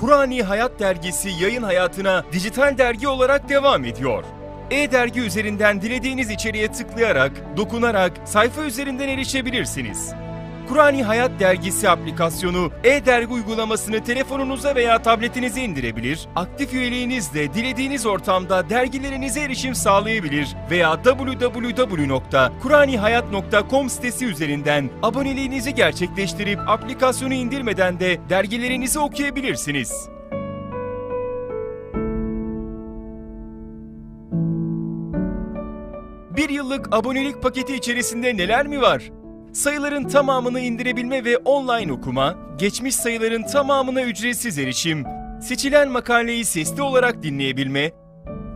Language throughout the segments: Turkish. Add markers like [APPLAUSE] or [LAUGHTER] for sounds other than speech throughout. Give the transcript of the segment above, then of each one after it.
Kur'ani Hayat Dergisi yayın hayatına dijital dergi olarak devam ediyor. E-Dergi üzerinden dilediğiniz içeriğe tıklayarak, dokunarak sayfa üzerinden erişebilirsiniz. Kur'ani Hayat Dergisi aplikasyonu e-dergi uygulamasını telefonunuza veya tabletinize indirebilir, aktif üyeliğinizle dilediğiniz ortamda dergilerinize erişim sağlayabilir veya www.kuranihayat.com sitesi üzerinden aboneliğinizi gerçekleştirip aplikasyonu indirmeden de dergilerinizi okuyabilirsiniz. Bir yıllık abonelik paketi içerisinde neler mi var? Sayıların tamamını indirebilme ve online okuma, geçmiş sayıların tamamına ücretsiz erişim, seçilen makaleyi sesli olarak dinleyebilme,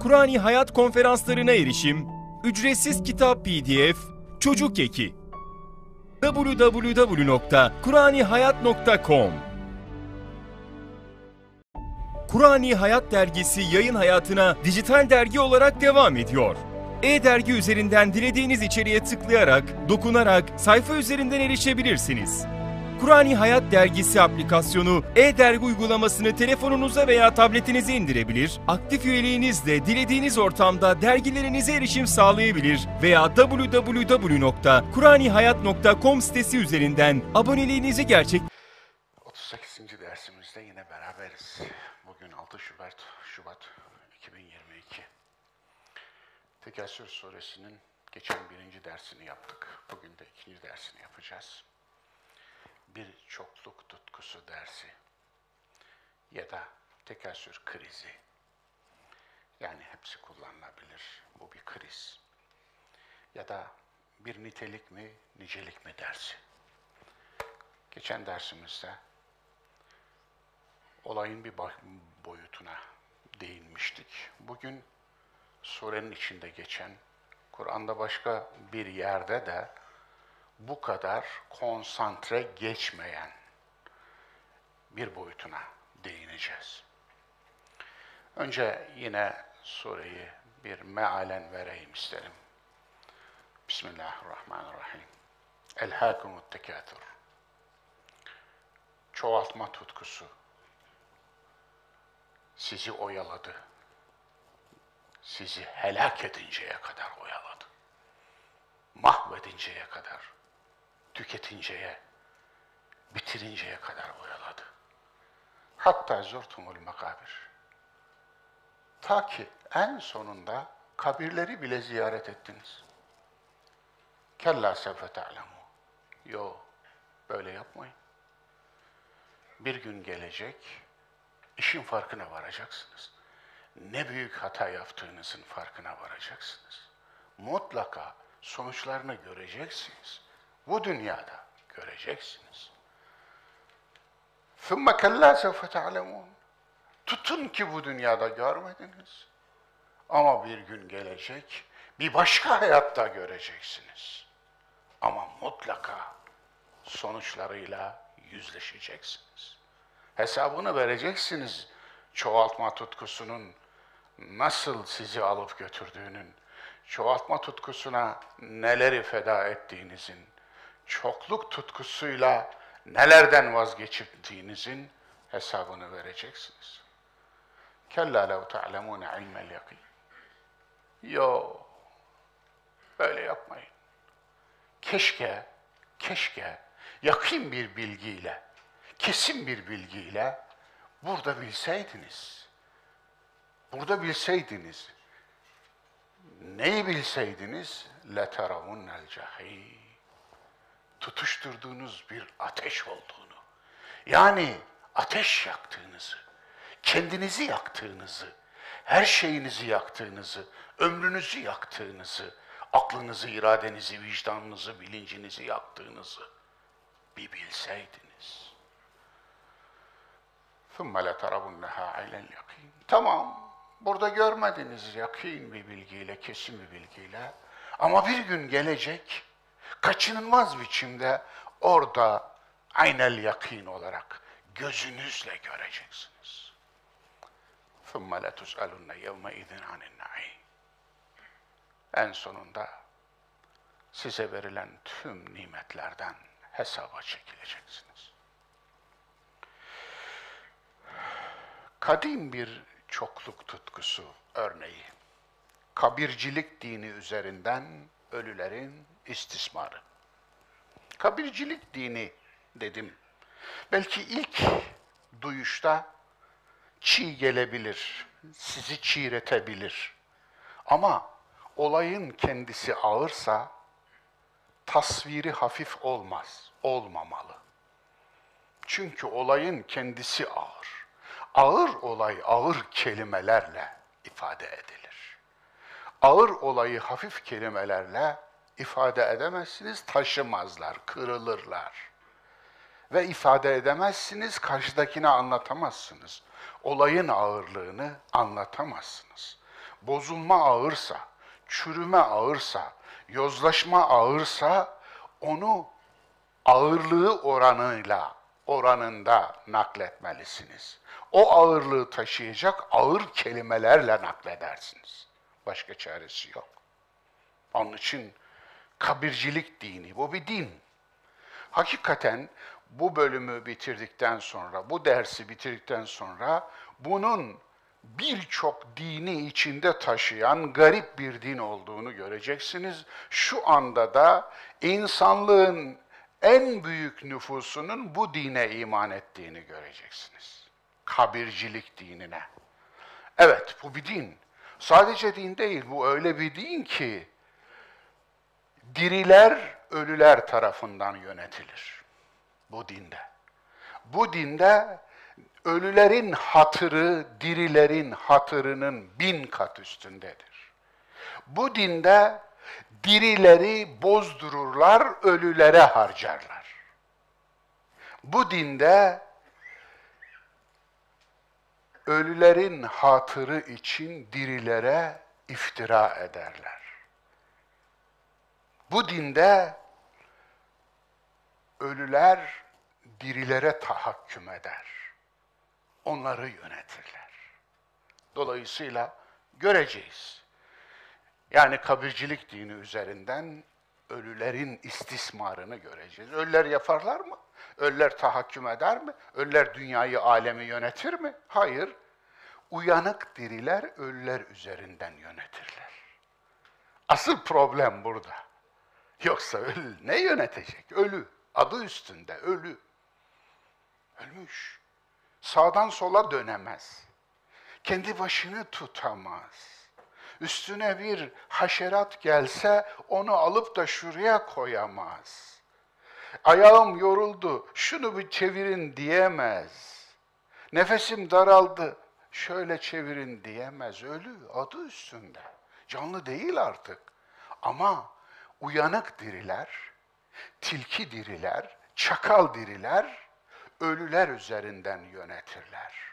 Kur'ani Hayat konferanslarına erişim, ücretsiz kitap PDF, çocuk eki. www.kuranihayat.com Kur'ani Hayat Dergisi yayın hayatına dijital dergi olarak devam ediyor. E-Dergi üzerinden dilediğiniz içeriğe tıklayarak, dokunarak sayfa üzerinden erişebilirsiniz. Kur'ani Hayat Dergisi aplikasyonu e-dergi uygulamasını telefonunuza veya tabletinize indirebilir, aktif üyeliğinizle dilediğiniz ortamda dergilerinize erişim sağlayabilir veya www.kuranihayat.com sitesi üzerinden aboneliğinizi gerçek 38. dersimizde yine beraberiz. Bugün 6 Şubat, Şubat 2022. Tekessür suresinin geçen birinci dersini yaptık. Bugün de ikinci dersini yapacağız. Bir çokluk tutkusu dersi ya da tekessür krizi. Yani hepsi kullanılabilir. Bu bir kriz. Ya da bir nitelik mi, nicelik mi dersi. Geçen dersimizde olayın bir boyutuna değinmiştik. Bugün surenin içinde geçen, Kur'an'da başka bir yerde de bu kadar konsantre geçmeyen bir boyutuna değineceğiz. Önce yine sureyi bir mealen vereyim isterim. Bismillahirrahmanirrahim. Elhâkumut tekâthür. Çoğaltma tutkusu sizi oyaladı. Sizi helak edinceye kadar oyaladı. Mahvedinceye kadar, tüketinceye, bitirinceye kadar oyaladı. Hatta zurtumul makabir. Ta ki en sonunda kabirleri bile ziyaret ettiniz. Kella sevfe ta'lemu. Yo, böyle yapmayın. Bir gün gelecek, işin farkına varacaksınız Ne büyük hata yaptığınızın farkına varacaksınız. Mutlaka sonuçlarını göreceksiniz. Bu dünyada göreceksiniz. ثُمَّ كَلَّا سَوْفَ تَعْلَمُونَ Tutun ki bu dünyada görmediniz. Ama bir gün gelecek, bir başka hayatta göreceksiniz. Ama mutlaka sonuçlarıyla yüzleşeceksiniz. Hesabını vereceksiniz çoğaltma tutkusunun nasıl sizi alıp götürdüğünün, çoğaltma tutkusuna neleri feda ettiğinizin, çokluk tutkusuyla nelerden vazgeçirdiğinizin hesabını vereceksiniz. Kella lev ta'lemûne ilmel yakin. Yo, böyle yapmayın. Keşke, keşke yakın bir bilgiyle, kesin bir bilgiyle burada bilseydiniz. Burada bilseydiniz. Neyi bilseydiniz? لَتَرَوُنَّ الْجَحِيمِ Tutuşturduğunuz bir ateş olduğunu. Yani ateş yaktığınızı, kendinizi yaktığınızı, her şeyinizi yaktığınızı, ömrünüzü yaktığınızı, aklınızı, iradenizi, vicdanınızı, bilincinizi yaktığınızı bir bilseydiniz. ثُمَّ لَتَرَوُنَّهَا عَيْلَ الْيَقِينَ Tamam, burada görmediniz yakin bir bilgiyle, kesin bir bilgiyle. Ama bir gün gelecek, kaçınılmaz biçimde orada aynel yakin olarak gözünüzle göreceksiniz. ثُمَّ لَتُسْأَلُنَّ يَوْمَئِذٍ عَنِ النَّعِيمِ En sonunda size verilen tüm nimetlerden hesaba çekileceksiniz. kadim bir çokluk tutkusu örneği. Kabircilik dini üzerinden ölülerin istismarı. Kabircilik dini dedim. Belki ilk duyuşta çiğ gelebilir, sizi çiğretebilir. Ama olayın kendisi ağırsa tasviri hafif olmaz, olmamalı. Çünkü olayın kendisi ağır. Ağır olay ağır kelimelerle ifade edilir. Ağır olayı hafif kelimelerle ifade edemezsiniz, taşımazlar, kırılırlar. Ve ifade edemezsiniz, karşıdakine anlatamazsınız. Olayın ağırlığını anlatamazsınız. Bozulma ağırsa, çürüme ağırsa, yozlaşma ağırsa onu ağırlığı oranıyla oranında nakletmelisiniz. O ağırlığı taşıyacak ağır kelimelerle nakledersiniz. Başka çaresi yok. Onun için kabircilik dini, bu bir din. Hakikaten bu bölümü bitirdikten sonra, bu dersi bitirdikten sonra bunun birçok dini içinde taşıyan garip bir din olduğunu göreceksiniz. Şu anda da insanlığın en büyük nüfusunun bu dine iman ettiğini göreceksiniz. Kabircilik dinine. Evet bu bir din. Sadece din değil bu öyle bir din ki diriler ölüler tarafından yönetilir. Bu dinde. Bu dinde ölülerin hatırı dirilerin hatırının bin kat üstündedir. Bu dinde dirileri bozdururlar, ölülere harcarlar. Bu dinde ölülerin hatırı için dirilere iftira ederler. Bu dinde ölüler dirilere tahakküm eder. Onları yönetirler. Dolayısıyla göreceğiz. Yani kabircilik dini üzerinden ölülerin istismarını göreceğiz. Ölüler yaparlar mı? Ölüler tahakküm eder mi? Ölüler dünyayı, alemi yönetir mi? Hayır. Uyanık diriler ölüler üzerinden yönetirler. Asıl problem burada. Yoksa ölü ne yönetecek? Ölü. Adı üstünde ölü. Ölmüş. Sağdan sola dönemez. Kendi başını tutamaz üstüne bir haşerat gelse onu alıp da şuraya koyamaz. Ayağım yoruldu, şunu bir çevirin diyemez. Nefesim daraldı, şöyle çevirin diyemez. Ölü, adı üstünde. Canlı değil artık. Ama uyanık diriler, tilki diriler, çakal diriler, ölüler üzerinden yönetirler.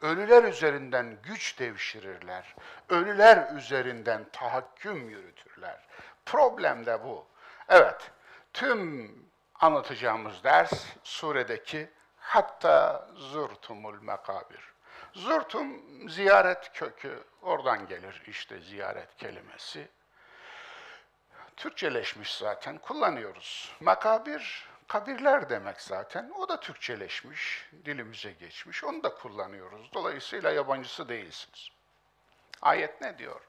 Ölüler üzerinden güç devşirirler. Ölüler üzerinden tahakküm yürütürler. Problem de bu. Evet, tüm anlatacağımız ders suredeki hatta zurtumul mekabir. Zurtum ziyaret kökü, oradan gelir işte ziyaret kelimesi. Türkçeleşmiş zaten, kullanıyoruz. Makabir Kabirler demek zaten. O da Türkçeleşmiş, dilimize geçmiş. Onu da kullanıyoruz. Dolayısıyla yabancısı değilsiniz. Ayet ne diyor?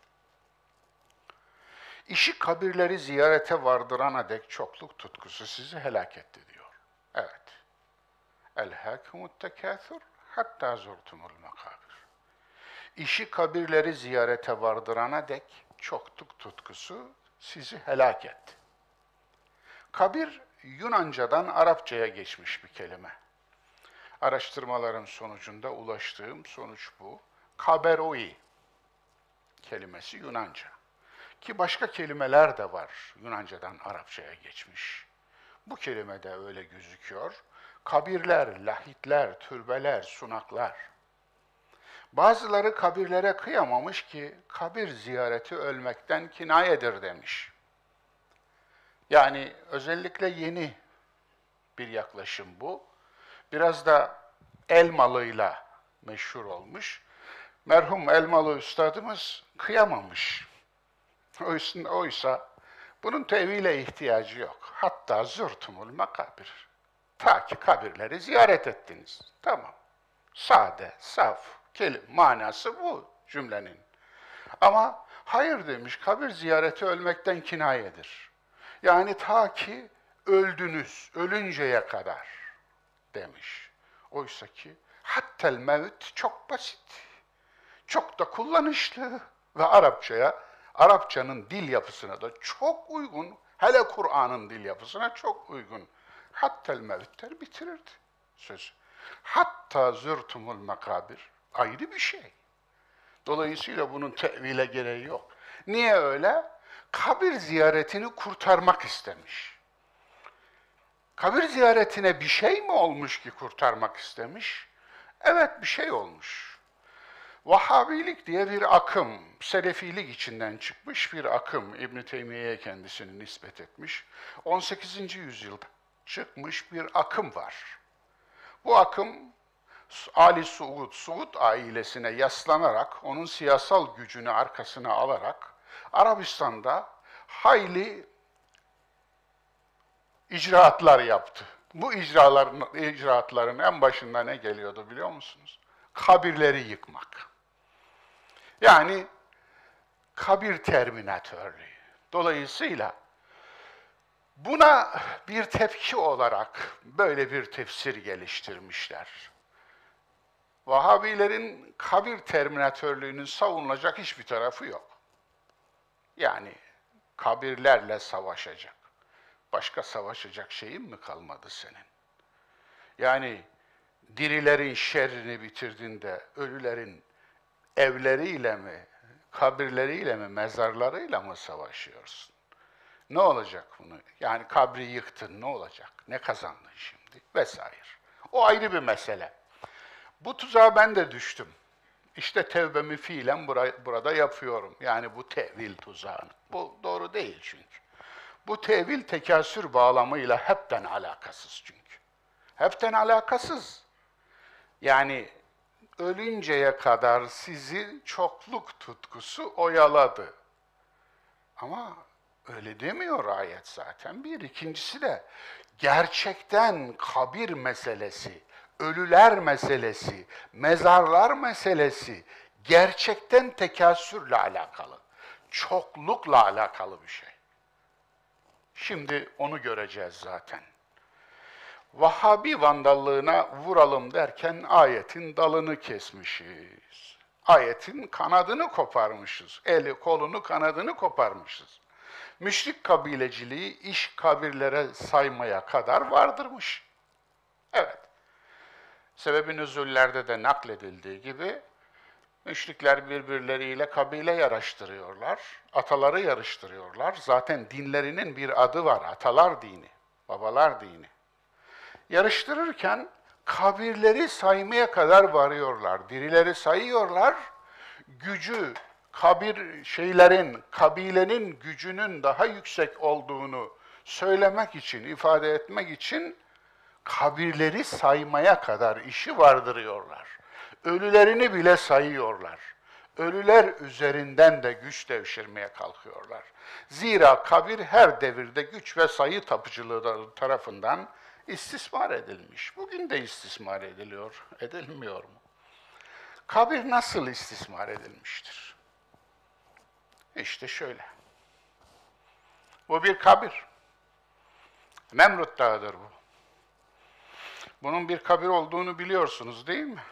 İşi kabirleri ziyarete vardırana dek çokluk tutkusu sizi helak etti diyor. Evet. Elhâkumut tekâthur hatta zurtumul makabir. İşi kabirleri ziyarete vardırana dek çokluk tutkusu sizi helak etti. Kabir Yunancadan Arapçaya geçmiş bir kelime. Araştırmalarım sonucunda ulaştığım sonuç bu. Kaberoi kelimesi Yunanca. Ki başka kelimeler de var Yunancadan Arapçaya geçmiş. Bu kelime de öyle gözüküyor. Kabirler, lahitler, türbeler, sunaklar. Bazıları kabirlere kıyamamış ki kabir ziyareti ölmekten kinayedir demiş. Yani özellikle yeni bir yaklaşım bu. Biraz da Elmalı'yla meşhur olmuş. Merhum Elmalı Üstadımız kıyamamış. Oysa, oysa bunun tevhile ihtiyacı yok. Hatta zürtumul makabir. Ta ki kabirleri ziyaret ettiniz. Tamam. Sade, saf, Kelim, manası bu cümlenin. Ama hayır demiş, kabir ziyareti ölmekten kinayedir. Yani ta ki öldünüz, ölünceye kadar demiş. Oysa ki hattel mevt çok basit. Çok da kullanışlı ve Arapçaya, Arapçanın dil yapısına da çok uygun. Hele Kur'an'ın dil yapısına çok uygun. Hattel mevtler bitirirdi söz. Hatta zürtumul makabir ayrı bir şey. Dolayısıyla bunun tevile gereği yok. Niye öyle? Kabir ziyaretini kurtarmak istemiş. Kabir ziyaretine bir şey mi olmuş ki kurtarmak istemiş? Evet bir şey olmuş. Vahhabilik diye bir akım, Selefilik içinden çıkmış bir akım İbn Teymiye'ye kendisini nispet etmiş. 18. yüzyılda çıkmış bir akım var. Bu akım Ali Suud, Suud ailesine yaslanarak, onun siyasal gücünü arkasına alarak Arabistan'da hayli icraatlar yaptı. Bu icraların, icraatların en başında ne geliyordu biliyor musunuz? Kabirleri yıkmak. Yani kabir terminatörlüğü. Dolayısıyla buna bir tepki olarak böyle bir tefsir geliştirmişler. Vahabilerin kabir terminatörlüğünün savunulacak hiçbir tarafı yok. Yani kabirlerle savaşacak. Başka savaşacak şeyin mi kalmadı senin? Yani dirilerin şerrini bitirdin de ölülerin evleriyle mi, kabirleriyle mi, mezarlarıyla mı savaşıyorsun? Ne olacak bunu? Yani kabri yıktın ne olacak? Ne kazandın şimdi? Vesaire. O ayrı bir mesele. Bu tuzağa ben de düştüm. İşte tevbemi fiilen bura- burada yapıyorum. Yani bu tevil tuzağını. Bu doğru değil çünkü. Bu tevil tekasür bağlamıyla hepten alakasız çünkü. Hepten alakasız. Yani ölünceye kadar sizi çokluk tutkusu oyaladı. Ama öyle demiyor ayet zaten. Bir ikincisi de gerçekten kabir meselesi, ölüler meselesi, mezarlar meselesi gerçekten tekasürle alakalı. Çoklukla alakalı bir şey. Şimdi onu göreceğiz zaten. Vahabi vandallığına vuralım derken ayetin dalını kesmişiz. Ayetin kanadını koparmışız. Eli, kolunu, kanadını koparmışız. Müşrik kabileciliği iş kabirlere saymaya kadar vardırmış. Evet. Sebebi nüzullerde de nakledildiği gibi müşrikler birbirleriyle kabile yarıştırıyorlar. Ataları yarıştırıyorlar. Zaten dinlerinin bir adı var. Atalar dini, babalar dini yarıştırırken kabirleri saymaya kadar varıyorlar. Dirileri sayıyorlar. Gücü, kabir şeylerin, kabilenin gücünün daha yüksek olduğunu söylemek için, ifade etmek için kabirleri saymaya kadar işi vardırıyorlar. Ölülerini bile sayıyorlar. Ölüler üzerinden de güç devşirmeye kalkıyorlar. Zira kabir her devirde güç ve sayı tapıcılığı tarafından istismar edilmiş. Bugün de istismar ediliyor. Edilmiyor mu? Kabir nasıl istismar edilmiştir? İşte şöyle. Bu bir kabir. Nemrut Dağı'dır bu. Bunun bir kabir olduğunu biliyorsunuz değil mi?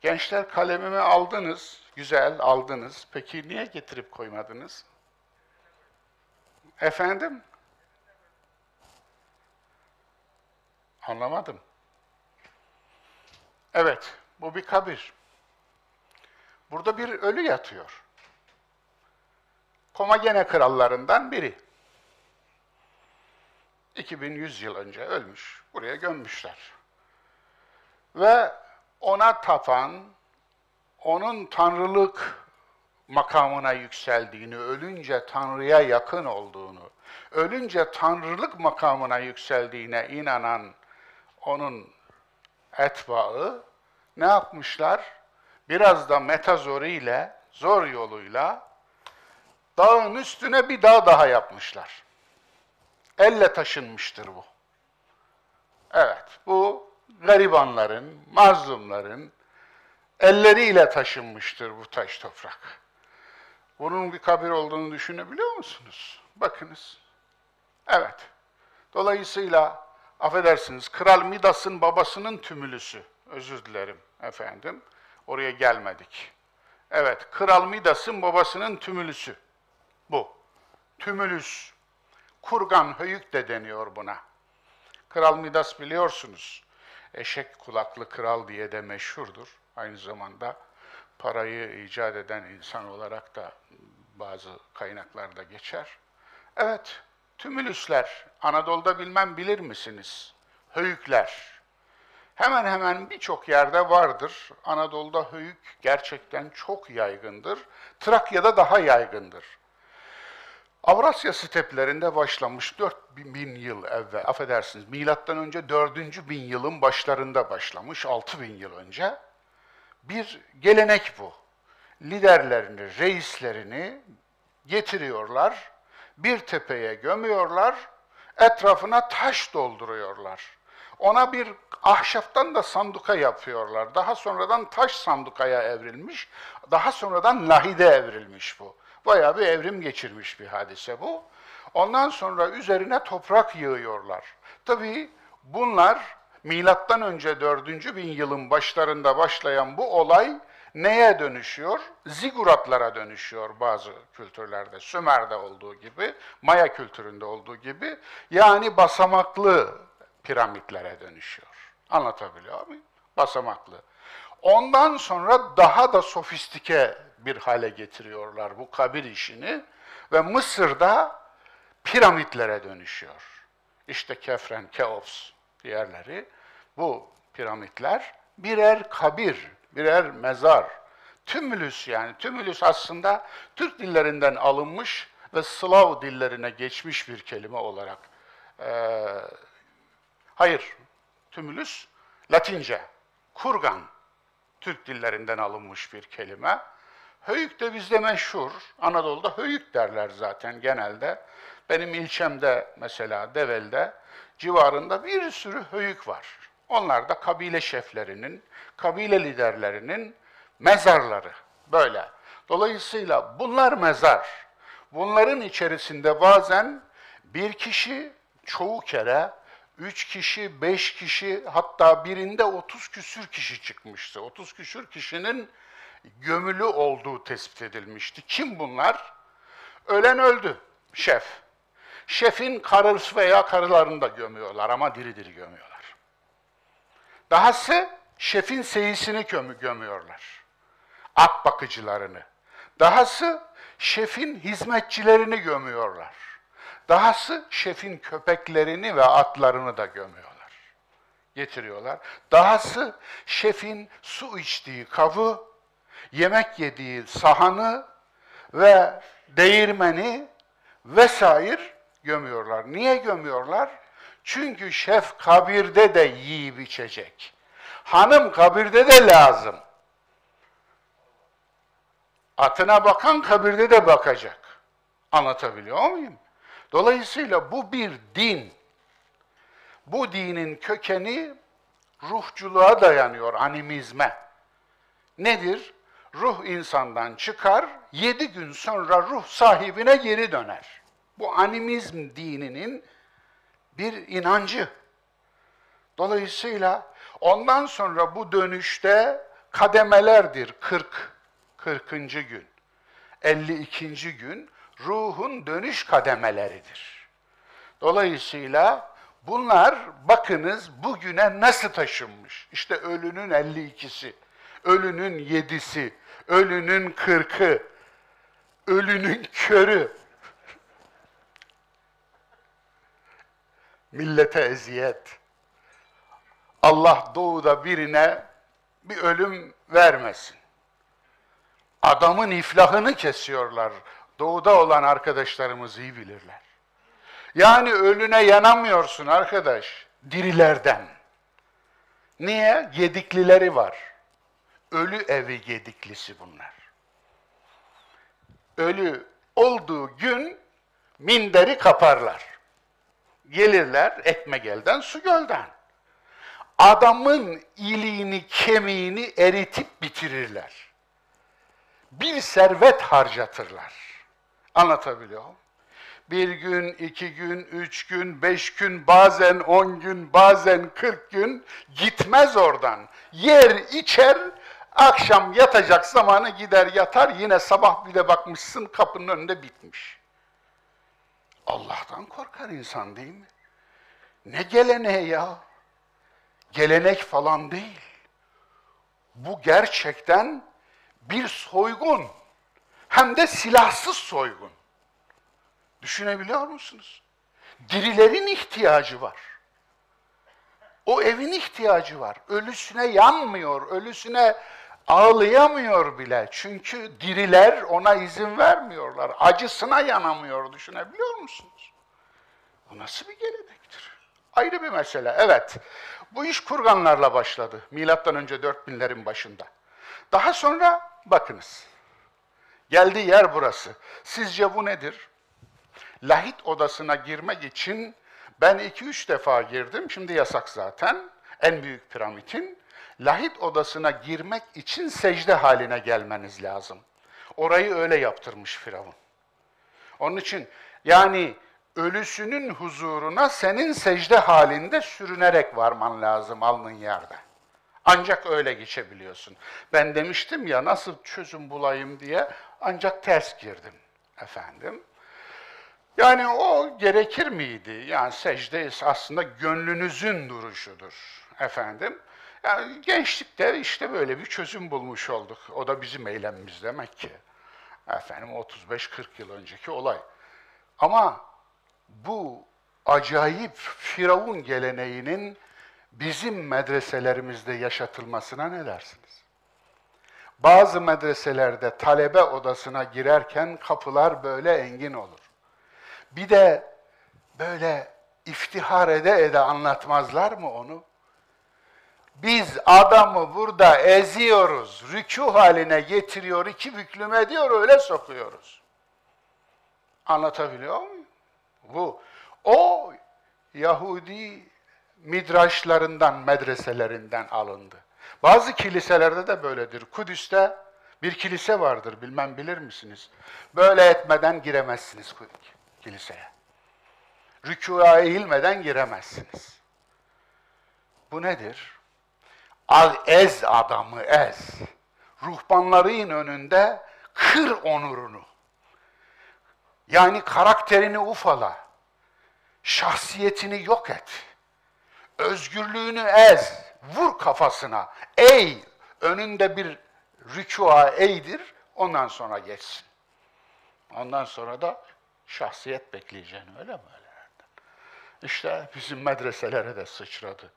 Gençler kalemimi aldınız, güzel aldınız. Peki niye getirip koymadınız? Efendim? Anlamadım. Evet, bu bir kabir. Burada bir ölü yatıyor. Komagene krallarından biri. 2100 yıl önce ölmüş. Buraya gömmüşler. Ve ona tapan, onun tanrılık makamına yükseldiğini, ölünce Tanrı'ya yakın olduğunu, ölünce tanrılık makamına yükseldiğine inanan onun etbaı ne yapmışlar? Biraz da metazoriyle, zor yoluyla dağın üstüne bir dağ daha yapmışlar. Elle taşınmıştır bu. Evet, bu garibanların, mazlumların, elleriyle taşınmıştır bu taş toprak. Bunun bir kabir olduğunu düşünebiliyor musunuz? Bakınız. Evet. Dolayısıyla affedersiniz Kral Midas'ın babasının tümülüsü. Özür dilerim efendim. Oraya gelmedik. Evet, Kral Midas'ın babasının tümülüsü. Bu. Tümülüs. Kurgan höyük de deniyor buna. Kral Midas biliyorsunuz. Eşek kulaklı kral diye de meşhurdur. Aynı zamanda parayı icat eden insan olarak da bazı kaynaklarda geçer. Evet, tümülüsler. Anadolu'da bilmem bilir misiniz? Höyükler. Hemen hemen birçok yerde vardır. Anadolu'da höyük gerçekten çok yaygındır. Trakya'da daha yaygındır. Avrasya steplerinde başlamış 4000 yıl evvel, affedersiniz milattan önce 4. bin yılın başlarında başlamış, 6000 yıl önce. Bir gelenek bu. Liderlerini, reislerini getiriyorlar, bir tepeye gömüyorlar, etrafına taş dolduruyorlar. Ona bir ahşaptan da sanduka yapıyorlar. Daha sonradan taş sandukaya evrilmiş, daha sonradan lahide evrilmiş bu. Bayağı bir evrim geçirmiş bir hadise bu. Ondan sonra üzerine toprak yığıyorlar. Tabii bunlar milattan önce 4. bin yılın başlarında başlayan bu olay neye dönüşüyor? Ziguratlara dönüşüyor bazı kültürlerde. Sümer'de olduğu gibi, Maya kültüründe olduğu gibi. Yani basamaklı piramitlere dönüşüyor. Anlatabiliyor muyum? Basamaklı. Ondan sonra daha da sofistike bir hale getiriyorlar bu kabir işini ve Mısır'da piramitlere dönüşüyor. İşte Kefren, Keops diğerleri bu piramitler birer kabir, birer mezar. Tümülüs yani tümülüs aslında Türk dillerinden alınmış ve Slav dillerine geçmiş bir kelime olarak. Ee, hayır, tümülüs Latince, kurgan. Türk dillerinden alınmış bir kelime. Höyük de bizde meşhur. Anadolu'da höyük derler zaten genelde. Benim ilçemde mesela Devel'de civarında bir sürü höyük var. Onlar da kabile şeflerinin, kabile liderlerinin mezarları böyle. Dolayısıyla bunlar mezar. Bunların içerisinde bazen bir kişi çoğu kere üç kişi, beş kişi hatta birinde otuz küsür kişi çıkmıştı. Otuz küsür kişinin gömülü olduğu tespit edilmişti. Kim bunlar? Ölen öldü, şef. Şefin karısı veya karılarını da gömüyorlar ama diri diri gömüyorlar. Dahası şefin seyisini gömü gömüyorlar. At bakıcılarını. Dahası şefin hizmetçilerini gömüyorlar. Dahası şefin köpeklerini ve atlarını da gömüyorlar. Getiriyorlar. Dahası şefin su içtiği kabı, yemek yediği sahanı ve değirmeni vesaire gömüyorlar. Niye gömüyorlar? Çünkü şef kabirde de yiyip içecek. Hanım kabirde de lazım. Atına bakan kabirde de bakacak. Anlatabiliyor muyum? Dolayısıyla bu bir din. Bu dinin kökeni ruhculuğa dayanıyor, animizme. Nedir? Ruh insandan çıkar, yedi gün sonra ruh sahibine geri döner. Bu animizm dininin bir inancı. Dolayısıyla ondan sonra bu dönüşte kademelerdir 40, 40. gün, 52. gün ruhun dönüş kademeleridir. Dolayısıyla bunlar bakınız bugüne nasıl taşınmış. İşte ölünün 52'si, ölünün 7'si, ölünün 40'ı, ölünün körü. Millete eziyet. Allah doğuda birine bir ölüm vermesin. Adamın iflahını kesiyorlar. Doğuda olan arkadaşlarımız iyi bilirler. Yani ölüne yanamıyorsun arkadaş, dirilerden. Niye? Gediklileri var. Ölü evi gediklisi bunlar. Ölü olduğu gün minderi kaparlar. Gelirler ekmek elden su gölden. adamın iliğini, kemiğini eritip bitirirler. Bir servet harcatırlar. Anlatabiliyor muyum? Bir gün, iki gün, üç gün, beş gün, bazen on gün, bazen kırk gün gitmez oradan. Yer, içer, akşam yatacak zamanı gider yatar, yine sabah bir de bakmışsın kapının önünde bitmiş. Allah'tan korkar insan değil mi? Ne geleneği ya? Gelenek falan değil. Bu gerçekten bir soygun. Hem de silahsız soygun. Düşünebiliyor musunuz? Dirilerin ihtiyacı var. O evin ihtiyacı var. Ölüsüne yanmıyor, ölüsüne ağlayamıyor bile. Çünkü diriler ona izin vermiyorlar. Acısına yanamıyor düşünebiliyor musunuz? Bu nasıl bir gelenektir? Ayrı bir mesele. Evet. Bu iş kurganlarla başladı. Milattan önce 4000'lerin başında. Daha sonra bakınız. Geldiği yer burası. Sizce bu nedir? Lahit odasına girmek için ben iki üç defa girdim. Şimdi yasak zaten. En büyük piramidin. Lahit odasına girmek için secde haline gelmeniz lazım. Orayı öyle yaptırmış Firavun. Onun için yani ölüsünün huzuruna senin secde halinde sürünerek varman lazım alnın yerde. Ancak öyle geçebiliyorsun. Ben demiştim ya nasıl çözüm bulayım diye ancak ters girdim efendim. Yani o gerekir miydi? Yani secde aslında gönlünüzün duruşudur efendim. Yani gençlikte işte böyle bir çözüm bulmuş olduk. O da bizim eylemimiz demek ki. Efendim 35-40 yıl önceki olay. Ama bu acayip Firavun geleneğinin bizim medreselerimizde yaşatılmasına ne dersiniz? Bazı medreselerde talebe odasına girerken kapılar böyle engin olur. Bir de böyle iftihar ede ede anlatmazlar mı onu? Biz adamı burada eziyoruz, rükû haline getiriyor, iki büklüm diyor öyle sokuyoruz. Anlatabiliyor muyum? Bu, o Yahudi midraşlarından, medreselerinden alındı. Bazı kiliselerde de böyledir. Kudüs'te bir kilise vardır, bilmem bilir misiniz? Böyle etmeden giremezsiniz kiliseye. Rükûa eğilmeden giremezsiniz. Bu nedir? Al ez adamı ez. Ruhbanların önünde kır onurunu. Yani karakterini ufala. Şahsiyetini yok et. Özgürlüğünü ez. Vur kafasına. Ey! Önünde bir rükûa eğdir. Ondan sonra geçsin. Ondan sonra da şahsiyet bekleyeceğini öyle mi öyle? İşte bizim medreselere de sıçradı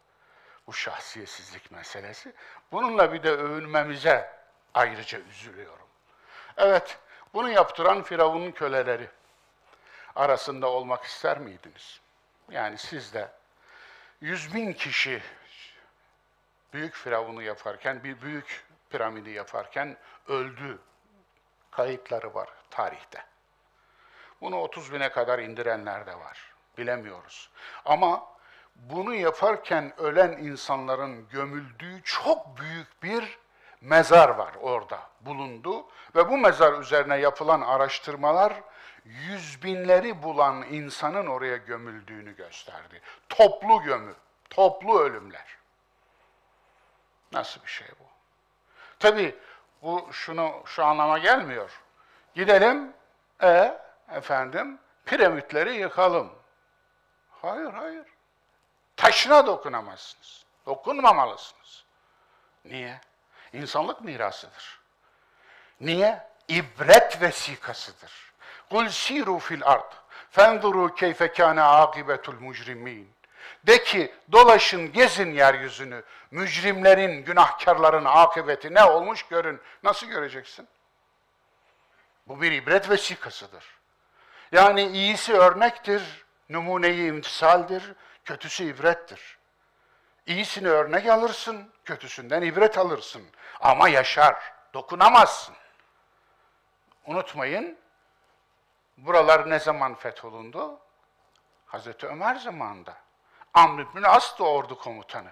bu şahsiyetsizlik meselesi. Bununla bir de övünmemize ayrıca üzülüyorum. Evet, bunu yaptıran Firavun'un köleleri arasında olmak ister miydiniz? Yani siz de yüz bin kişi büyük Firavun'u yaparken, bir büyük piramidi yaparken öldü. Kayıtları var tarihte. Bunu 30 bine kadar indirenler de var. Bilemiyoruz. Ama bunu yaparken ölen insanların gömüldüğü çok büyük bir mezar var orada bulundu ve bu mezar üzerine yapılan araştırmalar yüz binleri bulan insanın oraya gömüldüğünü gösterdi. Toplu gömü, toplu ölümler. Nasıl bir şey bu? Tabi bu şunu şu anlama gelmiyor. Gidelim, e efendim piramitleri yıkalım. Hayır, hayır. Taşına dokunamazsınız. Dokunmamalısınız. Niye? İnsanlık mirasıdır. Niye? İbret vesikasıdır. Kul siru fil ard. Fenzuru keyfe kâne âkibetul mucrimin. De ki dolaşın gezin yeryüzünü. Mücrimlerin, günahkarların akıbeti ne olmuş görün. Nasıl göreceksin? Bu bir ibret vesikasıdır. Yani iyisi örnektir, numuneyi imtisaldir, kötüsü ibrettir. İyisini örnek alırsın, kötüsünden ibret alırsın. Ama yaşar, dokunamazsın. Unutmayın, buralar ne zaman fetholundu? Hazreti Ömer zamanında. Amr ibn As da ordu komutanı.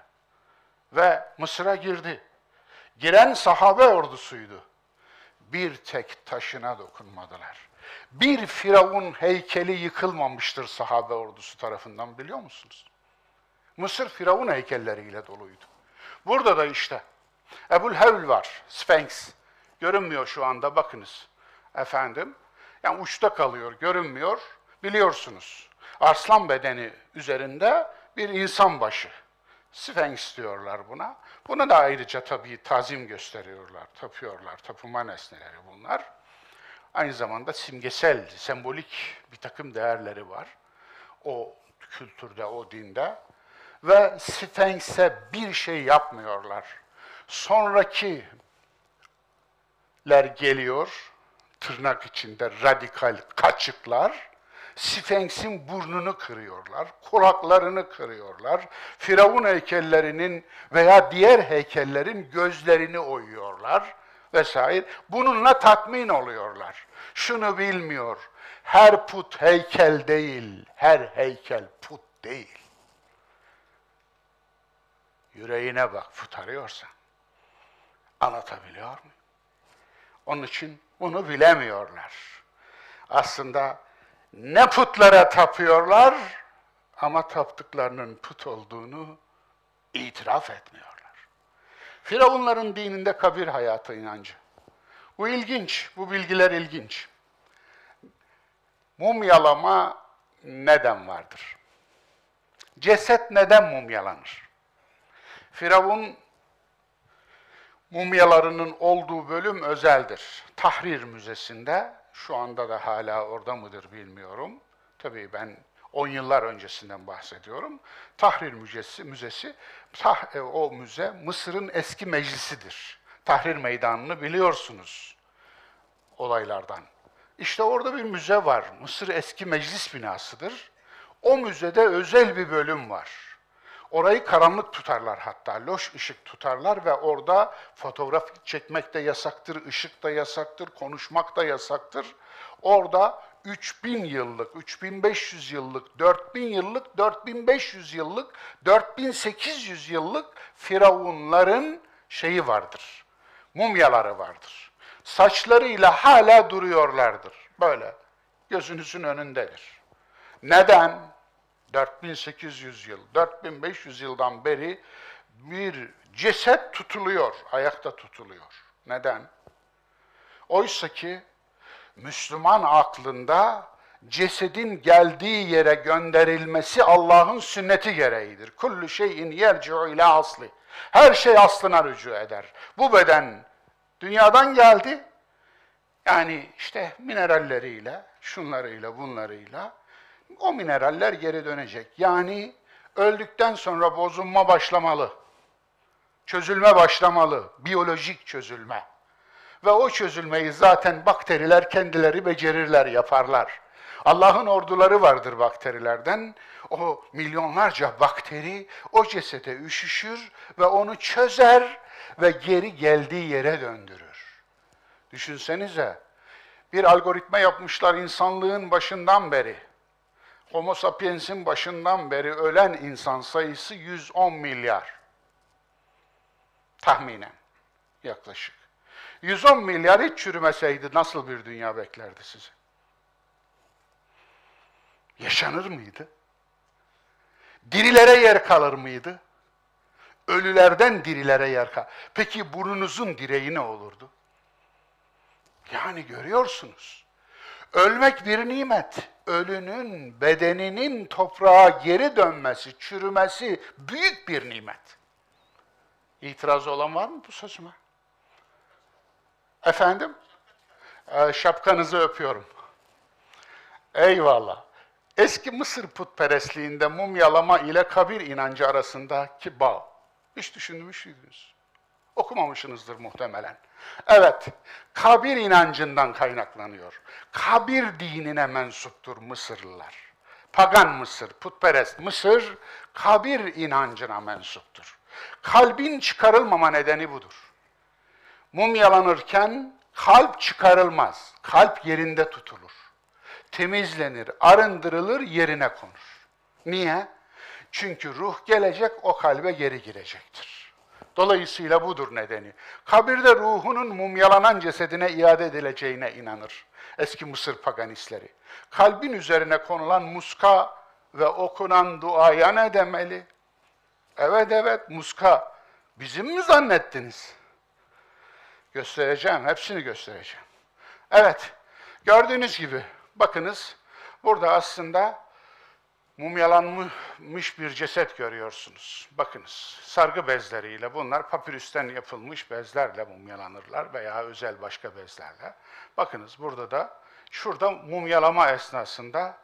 ve Mısır'a girdi. Giren sahabe ordusuydu. Bir tek taşına dokunmadılar. Bir Firavun heykeli yıkılmamıştır sahabe ordusu tarafından biliyor musunuz? Mısır Firavun heykelleriyle doluydu. Burada da işte Ebul Hevl var, Sphinx. Görünmüyor şu anda bakınız. Efendim, yani uçta kalıyor, görünmüyor. Biliyorsunuz, arslan bedeni üzerinde bir insan başı. Sphinx diyorlar buna. Buna da ayrıca tabii tazim gösteriyorlar, tapıyorlar. Tapınma nesneleri bunlar. Aynı zamanda simgesel, sembolik bir takım değerleri var. O kültürde, o dinde. Ve Sphinx'e bir şey yapmıyorlar. Sonrakiler geliyor, tırnak içinde radikal kaçıklar, Sphinx'in burnunu kırıyorlar, kulaklarını kırıyorlar, Firavun heykellerinin veya diğer heykellerin gözlerini oyuyorlar vesaire. Bununla tatmin oluyorlar. Şunu bilmiyor, her put heykel değil, her heykel put değil. Yüreğine bak put arıyorsan. Anlatabiliyor muyum? Onun için bunu bilemiyorlar. Aslında ne putlara tapıyorlar ama taptıklarının put olduğunu itiraf etmiyorlar. Firavunların dininde kabir hayatı inancı. Bu ilginç, bu bilgiler ilginç. Mumyalama neden vardır? Ceset neden mumyalanır? Firavun mumyalarının olduğu bölüm özeldir. Tahrir Müzesi'nde, şu anda da hala orada mıdır bilmiyorum. Tabii ben 10 yıllar öncesinden bahsediyorum. Tahrir Müzesi, müzesi tah, e, o müze Mısır'ın eski meclisidir. Tahrir Meydanı'nı biliyorsunuz olaylardan. İşte orada bir müze var. Mısır eski meclis binasıdır. O müzede özel bir bölüm var. Orayı karanlık tutarlar hatta, loş ışık tutarlar ve orada fotoğraf çekmek de yasaktır, ışık da yasaktır, konuşmak da yasaktır. Orada 3000 yıllık, 3500 yıllık, 4000 yıllık, 4500 yıllık, 4800 yıllık firavunların şeyi vardır. Mumyaları vardır. Saçlarıyla hala duruyorlardır. Böyle gözünüzün önündedir. Neden? 4800 yıl, 4500 yıldan beri bir ceset tutuluyor, ayakta tutuluyor. Neden? Oysa ki Müslüman aklında cesedin geldiği yere gönderilmesi Allah'ın sünneti gereğidir. Kullu şeyin yerci'u ila asli. Her şey aslına rücu eder. Bu beden dünyadan geldi. Yani işte mineralleriyle, şunlarıyla, bunlarıyla o mineraller geri dönecek. Yani öldükten sonra bozulma başlamalı. Çözülme başlamalı. Biyolojik çözülme. Ve o çözülmeyi zaten bakteriler kendileri becerirler, yaparlar. Allah'ın orduları vardır bakterilerden. O milyonlarca bakteri o cesete üşüşür ve onu çözer ve geri geldiği yere döndürür. Düşünsenize, bir algoritma yapmışlar insanlığın başından beri. Homo sapiens'in başından beri ölen insan sayısı 110 milyar. Tahminen yaklaşık. 110 milyar hiç çürümeseydi nasıl bir dünya beklerdi sizi? Yaşanır mıydı? Dirilere yer kalır mıydı? Ölülerden dirilere yer kalır. Peki burnunuzun direği ne olurdu? Yani görüyorsunuz. Ölmek bir nimet. Ölünün bedeninin toprağa geri dönmesi, çürümesi büyük bir nimet. İtiraz olan var mı bu sözüme? Efendim? Ee, şapkanızı öpüyorum. Eyvallah. Eski Mısır putperestliğinde mumyalama ile kabir inancı arasındaki bağ. Hiç düşünmüş müydünüz? Okumamışsınızdır muhtemelen. Evet, kabir inancından kaynaklanıyor. Kabir dinine mensuptur Mısırlılar. Pagan Mısır, putperest Mısır, kabir inancına mensuptur. Kalbin çıkarılmama nedeni budur. Mumyalanırken kalp çıkarılmaz, kalp yerinde tutulur. Temizlenir, arındırılır, yerine konur. Niye? Çünkü ruh gelecek, o kalbe geri girecektir. Dolayısıyla budur nedeni. Kabirde ruhunun mumyalanan cesedine iade edileceğine inanır eski Mısır paganistleri. Kalbin üzerine konulan muska ve okunan duaya ne demeli? Evet evet muska. Bizim mi zannettiniz? Göstereceğim, hepsini göstereceğim. Evet, gördüğünüz gibi bakınız burada aslında mumyalanmış bir ceset görüyorsunuz. Bakınız sargı bezleriyle bunlar papirüsten yapılmış bezlerle mumyalanırlar veya özel başka bezlerle. Bakınız burada da şurada mumyalama esnasında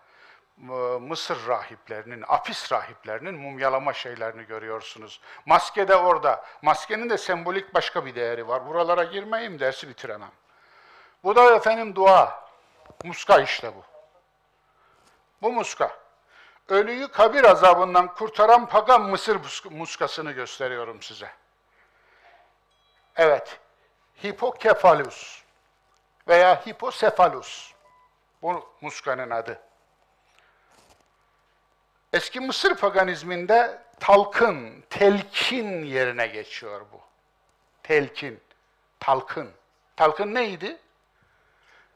Mısır rahiplerinin, Apis rahiplerinin mumyalama şeylerini görüyorsunuz. Maske de orada. Maskenin de sembolik başka bir değeri var. Buralara girmeyeyim dersi bitiremem. Bu da efendim dua. Muska işte bu. Bu muska. Ölüyü kabir azabından kurtaran pagan Mısır muskasını gösteriyorum size. Evet. Hipokefalus veya hiposefalus. Bu muskanın adı. Eski Mısır paganizminde talkın, telkin yerine geçiyor bu. Telkin, talkın. Talkın neydi?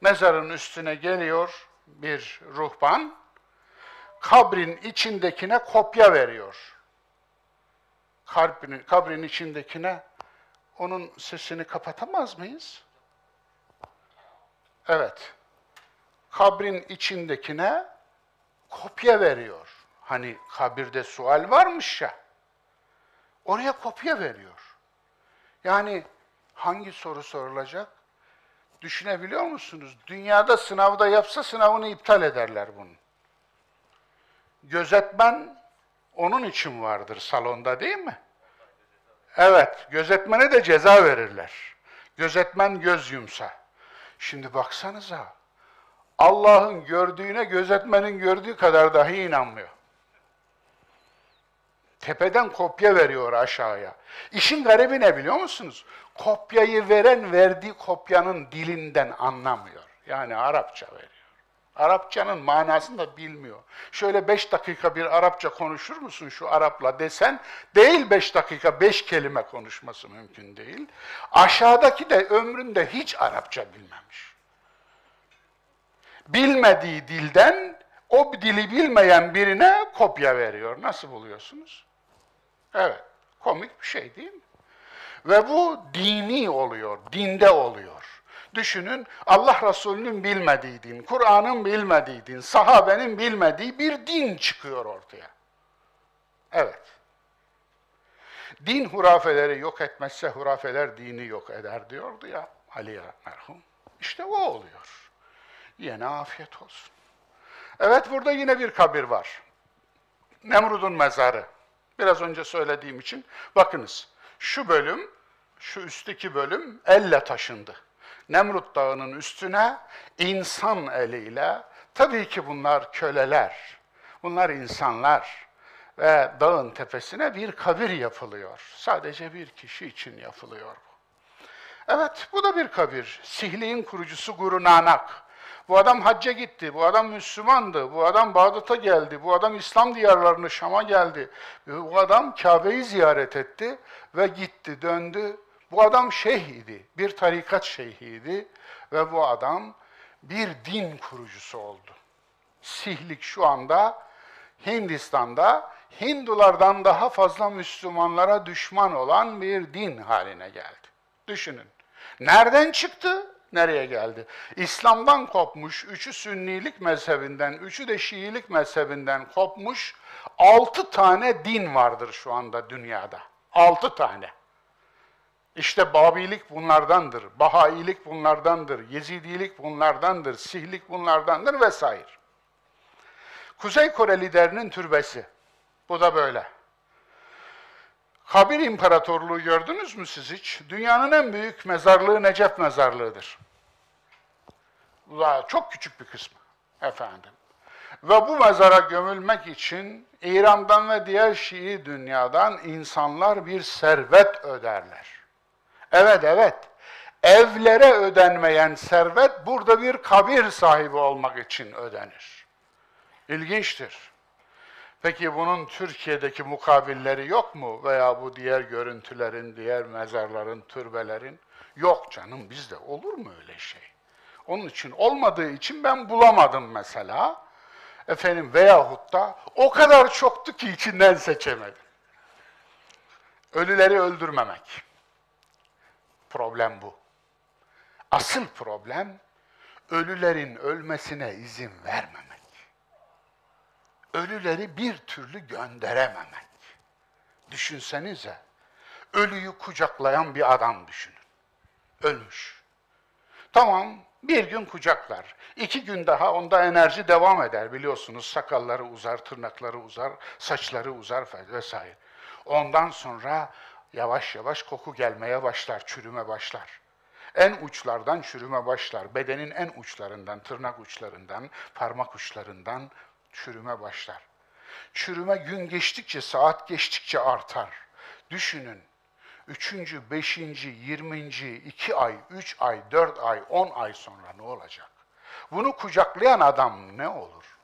Mezarın üstüne geliyor bir ruhban, kabrin içindekine kopya veriyor. Kabrin, kabrin içindekine onun sesini kapatamaz mıyız? Evet. Kabrin içindekine kopya veriyor. Hani kabirde sual varmış ya. Oraya kopya veriyor. Yani hangi soru sorulacak? Düşünebiliyor musunuz? Dünyada sınavda yapsa sınavını iptal ederler bunun. Gözetmen onun için vardır salonda değil mi? Evet, gözetmene de ceza verirler. Gözetmen göz yumsa. Şimdi baksanıza, Allah'ın gördüğüne gözetmenin gördüğü kadar dahi inanmıyor. Tepeden kopya veriyor aşağıya. İşin garibi ne biliyor musunuz? Kopyayı veren verdiği kopyanın dilinden anlamıyor. Yani Arapça veriyor. Arapçanın manasını da bilmiyor. Şöyle beş dakika bir Arapça konuşur musun şu Arapla desen, değil beş dakika beş kelime konuşması mümkün değil. Aşağıdaki de ömründe hiç Arapça bilmemiş. Bilmediği dilden o dili bilmeyen birine kopya veriyor. Nasıl buluyorsunuz? Evet, komik bir şey değil mi? Ve bu dini oluyor, dinde oluyor. Düşünün Allah Resulü'nün bilmediği din, Kur'an'ın bilmediği din, sahabenin bilmediği bir din çıkıyor ortaya. Evet. Din hurafeleri yok etmezse hurafeler dini yok eder diyordu ya Ali merhum. İşte o oluyor. Yine afiyet olsun. Evet burada yine bir kabir var. Nemrud'un mezarı. Biraz önce söylediğim için bakınız şu bölüm, şu üstteki bölüm elle taşındı. Nemrut Dağı'nın üstüne insan eliyle, tabii ki bunlar köleler, bunlar insanlar ve dağın tepesine bir kabir yapılıyor. Sadece bir kişi için yapılıyor bu. Evet, bu da bir kabir. Sihliğin kurucusu Guru Nanak. Bu adam hacca gitti, bu adam Müslümandı, bu adam Bağdat'a geldi, bu adam İslam diyarlarını Şam'a geldi. Bu adam Kabe'yi ziyaret etti ve gitti, döndü. Bu adam şeyh idi, bir tarikat şeyhiydi ve bu adam bir din kurucusu oldu. Sihlik şu anda Hindistan'da Hindulardan daha fazla Müslümanlara düşman olan bir din haline geldi. Düşünün. Nereden çıktı? Nereye geldi? İslam'dan kopmuş, üçü Sünnilik mezhebinden, üçü de Şiilik mezhebinden kopmuş altı tane din vardır şu anda dünyada. Altı tane. İşte Babilik bunlardandır, Bahailik bunlardandır, Yezidilik bunlardandır, Sihlik bunlardandır vesaire. Kuzey Kore liderinin türbesi. Bu da böyle. Kabir İmparatorluğu gördünüz mü siz hiç? Dünyanın en büyük mezarlığı Necef mezarlığıdır. Çok küçük bir kısmı efendim. Ve bu mezara gömülmek için İran'dan ve diğer Şii dünyadan insanlar bir servet öderler. Evet evet. Evlere ödenmeyen servet burada bir kabir sahibi olmak için ödenir. İlginçtir. Peki bunun Türkiye'deki mukabilleri yok mu? Veya bu diğer görüntülerin, diğer mezarların, türbelerin? Yok canım bizde olur mu öyle şey? Onun için olmadığı için ben bulamadım mesela. Efendim veyahut da o kadar çoktu ki içinden seçemedim. Ölüleri öldürmemek. Problem bu. Asıl problem ölülerin ölmesine izin vermemek. Ölüleri bir türlü gönderememek. Düşünsenize, ölüyü kucaklayan bir adam düşünün. Ölmüş. Tamam, bir gün kucaklar. İki gün daha onda enerji devam eder biliyorsunuz. Sakalları uzar, tırnakları uzar, saçları uzar vesaire. Ondan sonra yavaş yavaş koku gelmeye başlar, çürüme başlar. En uçlardan çürüme başlar. Bedenin en uçlarından, tırnak uçlarından, parmak uçlarından çürüme başlar. Çürüme gün geçtikçe, saat geçtikçe artar. Düşünün, üçüncü, beşinci, yirminci, iki ay, üç ay, dört ay, on ay sonra ne olacak? Bunu kucaklayan adam ne olur?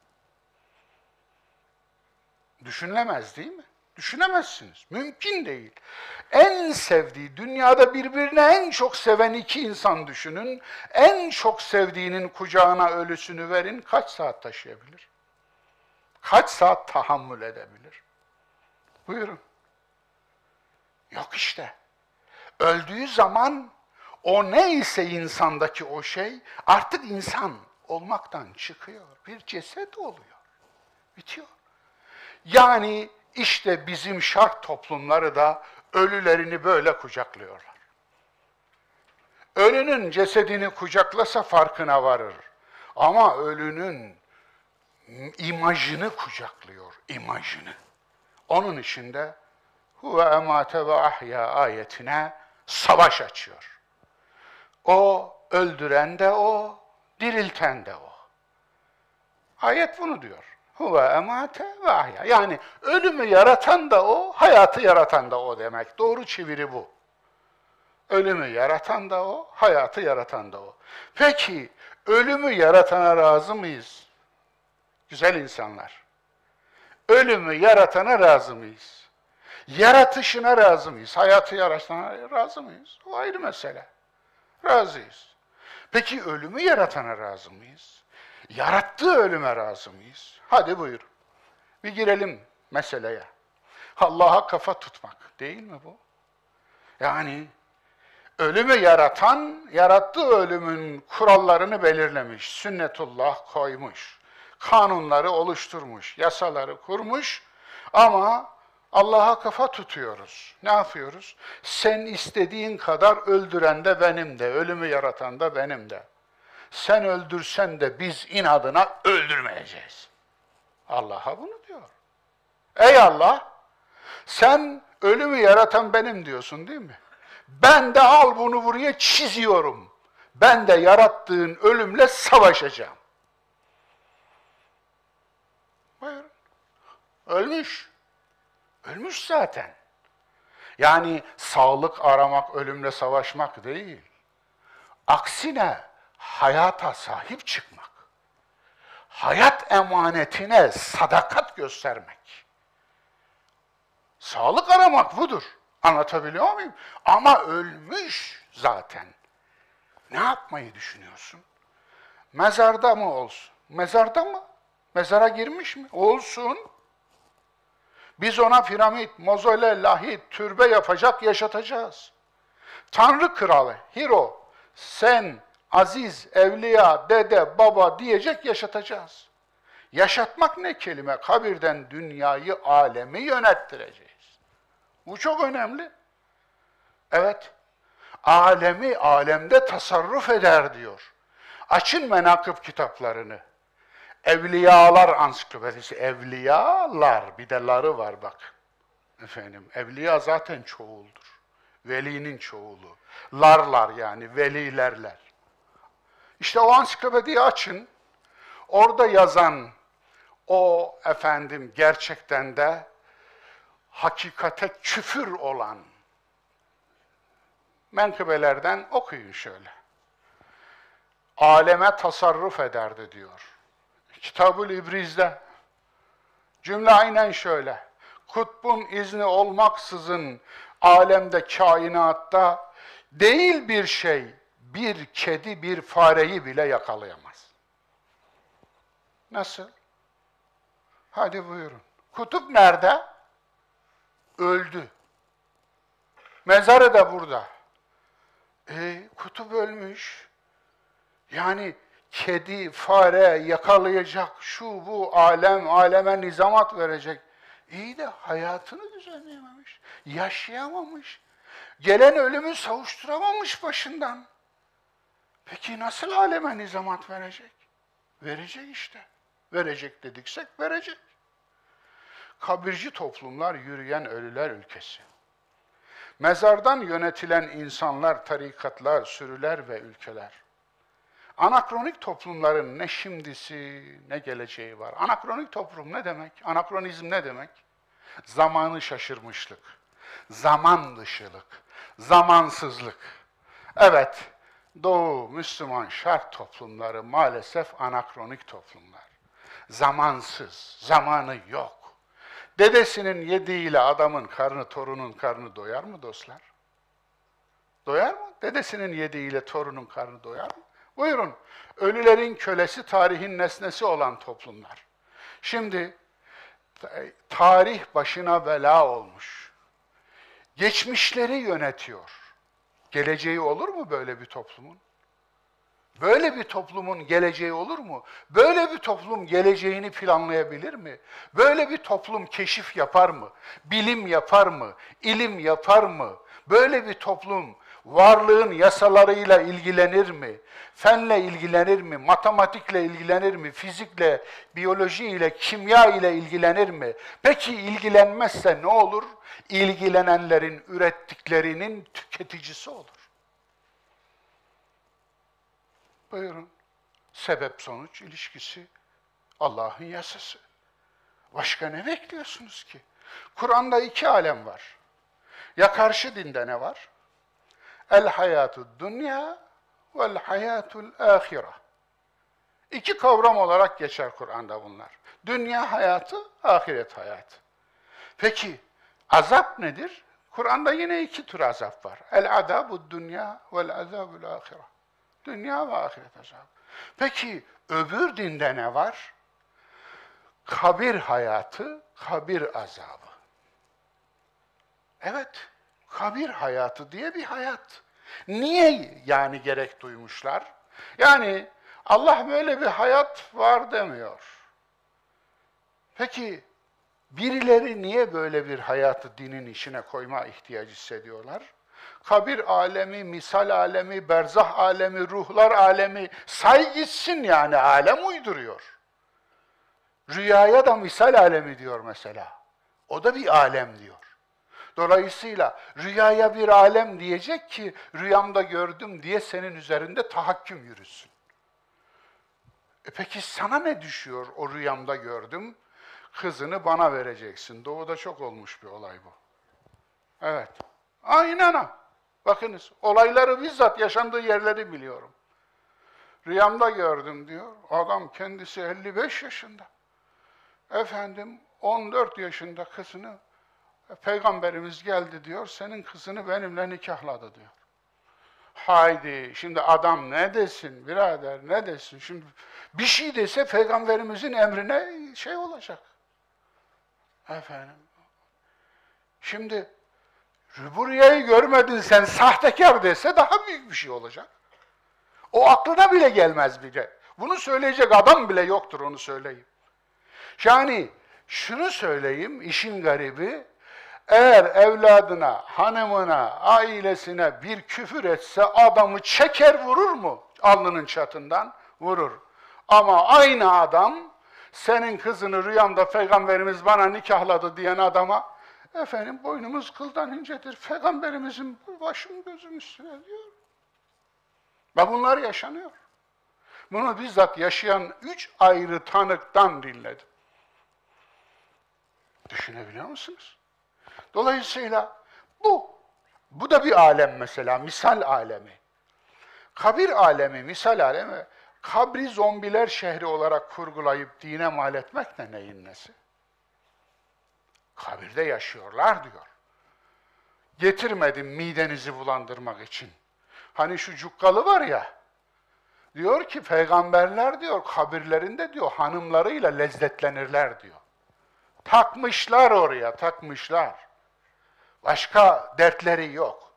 Düşünülemez değil mi? Düşünemezsiniz. Mümkün değil. En sevdiği, dünyada birbirine en çok seven iki insan düşünün. En çok sevdiğinin kucağına ölüsünü verin. Kaç saat taşıyabilir? Kaç saat tahammül edebilir? Buyurun. Yok işte. Öldüğü zaman o neyse insandaki o şey artık insan olmaktan çıkıyor. Bir ceset oluyor. Bitiyor. Yani işte bizim şark toplumları da ölülerini böyle kucaklıyorlar. Ölünün cesedini kucaklasa farkına varır. Ama ölünün imajını kucaklıyor, imajını. Onun içinde huve emate ve ahya ayetine savaş açıyor. O öldüren de o, dirilten de o. Ayet bunu diyor. Huve emate ve ahya. Yani ölümü yaratan da o, hayatı yaratan da o demek. Doğru çeviri bu. Ölümü yaratan da o, hayatı yaratan da o. Peki ölümü yaratana razı mıyız? Güzel insanlar. Ölümü yaratana razı mıyız? Yaratışına razı mıyız? Hayatı yaratana razı mıyız? O ayrı mesele. Razıyız. Peki ölümü yaratana razı mıyız? Yarattığı ölüme razı mıyız? Hadi buyur. Bir girelim meseleye. Allah'a kafa tutmak değil mi bu? Yani ölümü yaratan, yarattığı ölümün kurallarını belirlemiş, sünnetullah koymuş, kanunları oluşturmuş, yasaları kurmuş ama Allah'a kafa tutuyoruz. Ne yapıyoruz? Sen istediğin kadar öldüren de benim de, ölümü yaratan da benim de. Sen öldürsen de biz inadına öldürmeyeceğiz. Allah'a bunu diyor. Ey Allah, sen ölümü yaratan benim diyorsun değil mi? Ben de al bunu buraya çiziyorum. Ben de yarattığın ölümle savaşacağım. Buyurun. Ölmüş. Ölmüş zaten. Yani sağlık aramak, ölümle savaşmak değil. Aksine hayata sahip çıkmak. Hayat emanetine sadakat göstermek. Sağlık aramak budur. Anlatabiliyor muyum? Ama ölmüş zaten. Ne yapmayı düşünüyorsun? Mezarda mı olsun? Mezarda mı? Mezara girmiş mi? Olsun. Biz ona piramit, mozole, lahit, türbe yapacak, yaşatacağız. Tanrı kralı, hero, sen, aziz, evliya, dede, baba diyecek yaşatacağız. Yaşatmak ne kelime? Kabirden dünyayı, alemi yönettireceğiz. Bu çok önemli. Evet, alemi alemde tasarruf eder diyor. Açın menakıb kitaplarını. Evliyalar ansiklopedisi. Evliyalar, bir de ları var bak. Efendim, evliya zaten çoğuldur. Velinin çoğulu. Larlar yani, velilerler. İşte o ansiklopediyi açın. Orada yazan o efendim gerçekten de hakikate küfür olan menkıbelerden okuyun şöyle. Aleme tasarruf ederdi diyor. Kitabül İbriz'de Cümle aynen şöyle. Kutbun izni olmaksızın alemde, kainatta değil bir şey, bir kedi, bir fareyi bile yakalayamaz. Nasıl? Hadi buyurun. Kutup nerede? Öldü. Mezarı da burada. E, kutup ölmüş. Yani kedi, fare yakalayacak, şu bu alem, aleme nizamat verecek. İyi de hayatını düzenleyememiş, yaşayamamış. Gelen ölümü savuşturamamış başından. Peki nasıl aleme nizamat verecek? Verecek işte. Verecek dediksek verecek. Kabirci toplumlar yürüyen ölüler ülkesi. Mezardan yönetilen insanlar, tarikatlar, sürüler ve ülkeler. Anakronik toplumların ne şimdisi ne geleceği var. Anakronik toplum ne demek? Anakronizm ne demek? Zamanı şaşırmışlık, zaman dışılık, zamansızlık. Evet, Doğu Müslüman şark toplumları maalesef anakronik toplumlar. Zamansız, zamanı yok. Dedesinin yediğiyle adamın karnı, torunun karnı doyar mı dostlar? Doyar mı? Dedesinin yediğiyle torunun karnı doyar mı? Buyurun. Ölülerin kölesi, tarihin nesnesi olan toplumlar. Şimdi tarih başına bela olmuş. Geçmişleri yönetiyor. Geleceği olur mu böyle bir toplumun? Böyle bir toplumun geleceği olur mu? Böyle bir toplum geleceğini planlayabilir mi? Böyle bir toplum keşif yapar mı? Bilim yapar mı? İlim yapar mı? Böyle bir toplum varlığın yasalarıyla ilgilenir mi? Fenle ilgilenir mi? Matematikle ilgilenir mi? Fizikle, biyolojiyle, kimya ile ilgilenir mi? Peki ilgilenmezse ne olur? İlgilenenlerin ürettiklerinin tüketicisi olur. Buyurun. Sebep sonuç ilişkisi Allah'ın yasası. Başka ne bekliyorsunuz ki? Kur'an'da iki alem var. Ya karşı dinde ne var? El hayatu dünya vel hayatul ahire. İki kavram olarak geçer Kur'an'da bunlar. Dünya hayatı, ahiret hayatı. Peki azap nedir? Kur'an'da yine iki tür azap var. El adabu dünya vel azabul ahire. Dünya ve ahiret azabı. Peki öbür dinde ne var? Kabir hayatı, kabir azabı. Evet, kabir hayatı diye bir hayat. Niye yani gerek duymuşlar? Yani Allah böyle bir hayat var demiyor. Peki birileri niye böyle bir hayatı dinin içine koyma ihtiyacı hissediyorlar? Kabir alemi, misal alemi, berzah alemi, ruhlar alemi say gitsin yani alem uyduruyor. Rüyaya da misal alemi diyor mesela. O da bir alem diyor. Dolayısıyla rüyaya bir alem diyecek ki rüyamda gördüm diye senin üzerinde tahakküm yürüsün. E peki sana ne düşüyor o rüyamda gördüm? Kızını bana vereceksin. Doğuda çok olmuş bir olay bu. Evet. Aynen ha. Bakınız olayları bizzat yaşandığı yerleri biliyorum. Rüyamda gördüm diyor. Adam kendisi 55 yaşında. Efendim 14 yaşında kızını Peygamberimiz geldi diyor, senin kızını benimle nikahladı diyor. Haydi, şimdi adam ne desin birader, ne desin? Şimdi bir şey dese Peygamberimizin emrine şey olacak. Efendim. Şimdi bu rüyayı görmedin sen sahtekar dese daha büyük bir şey olacak. O aklına bile gelmez bile. Bunu söyleyecek adam bile yoktur onu söyleyeyim. Yani şunu söyleyeyim, işin garibi, eğer evladına, hanımına, ailesine bir küfür etse adamı çeker vurur mu? Alnının çatından vurur. Ama aynı adam senin kızını rüyamda peygamberimiz bana nikahladı diyen adama efendim boynumuz kıldan incedir. Peygamberimizin başım gözüm üstüne diyor. Ve bunlar yaşanıyor. Bunu bizzat yaşayan üç ayrı tanıktan dinledim. Düşünebiliyor musunuz? Dolayısıyla bu, bu da bir alem mesela, misal alemi. Kabir alemi, misal alemi, kabri zombiler şehri olarak kurgulayıp dine mal etmek ne neyin nesi? Kabirde yaşıyorlar diyor. Getirmedim midenizi bulandırmak için. Hani şu cukkalı var ya, diyor ki peygamberler diyor kabirlerinde diyor hanımlarıyla lezzetlenirler diyor. Takmışlar oraya, takmışlar. Başka dertleri yok.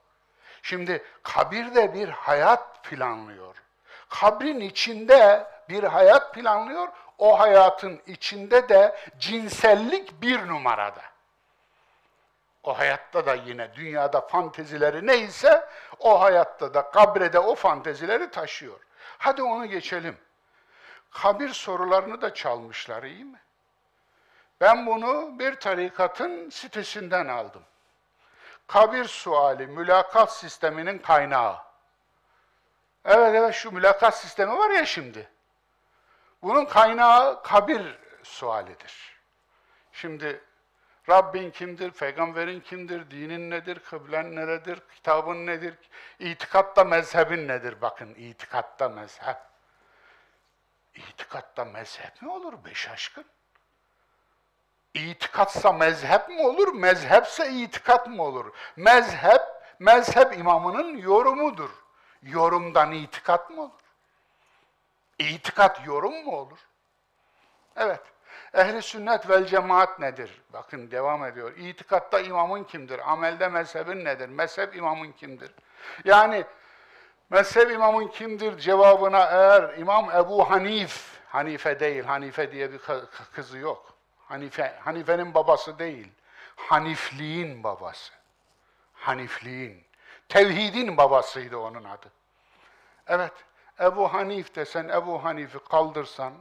Şimdi kabirde bir hayat planlıyor. Kabrin içinde bir hayat planlıyor. O hayatın içinde de cinsellik bir numarada. O hayatta da yine dünyada fantezileri neyse o hayatta da kabrede o fantezileri taşıyor. Hadi onu geçelim. Kabir sorularını da çalmışlar iyi mi? Ben bunu bir tarikatın sitesinden aldım. Kabir suali, mülakat sisteminin kaynağı. Evet evet şu mülakat sistemi var ya şimdi. Bunun kaynağı kabir sualidir. Şimdi Rabbin kimdir, peygamberin kimdir, dinin nedir, kıblen neredir, kitabın nedir, itikatta mezhebin nedir? Bakın itikatta mezhep. İtikatta mezhep mi olur be şaşkın? İtikatsa mezhep mi olur, mezhepse itikat mı olur? Mezhep, mezhep imamının yorumudur. Yorumdan itikat mı olur? İtikat yorum mu olur? Evet. Ehli sünnet vel cemaat nedir? Bakın devam ediyor. İtikatta imamın kimdir? Amelde mezhebin nedir? Mezhep imamın kimdir? Yani mezhep imamın kimdir cevabına eğer İmam Ebu Hanif, Hanife değil, Hanife diye bir kızı yok. Hanife, Hanife'nin babası değil. Hanifliğin babası. Hanifliğin. Tevhidin babasıydı onun adı. Evet, Ebu Hanif desen, Ebu Hanif'i kaldırsan,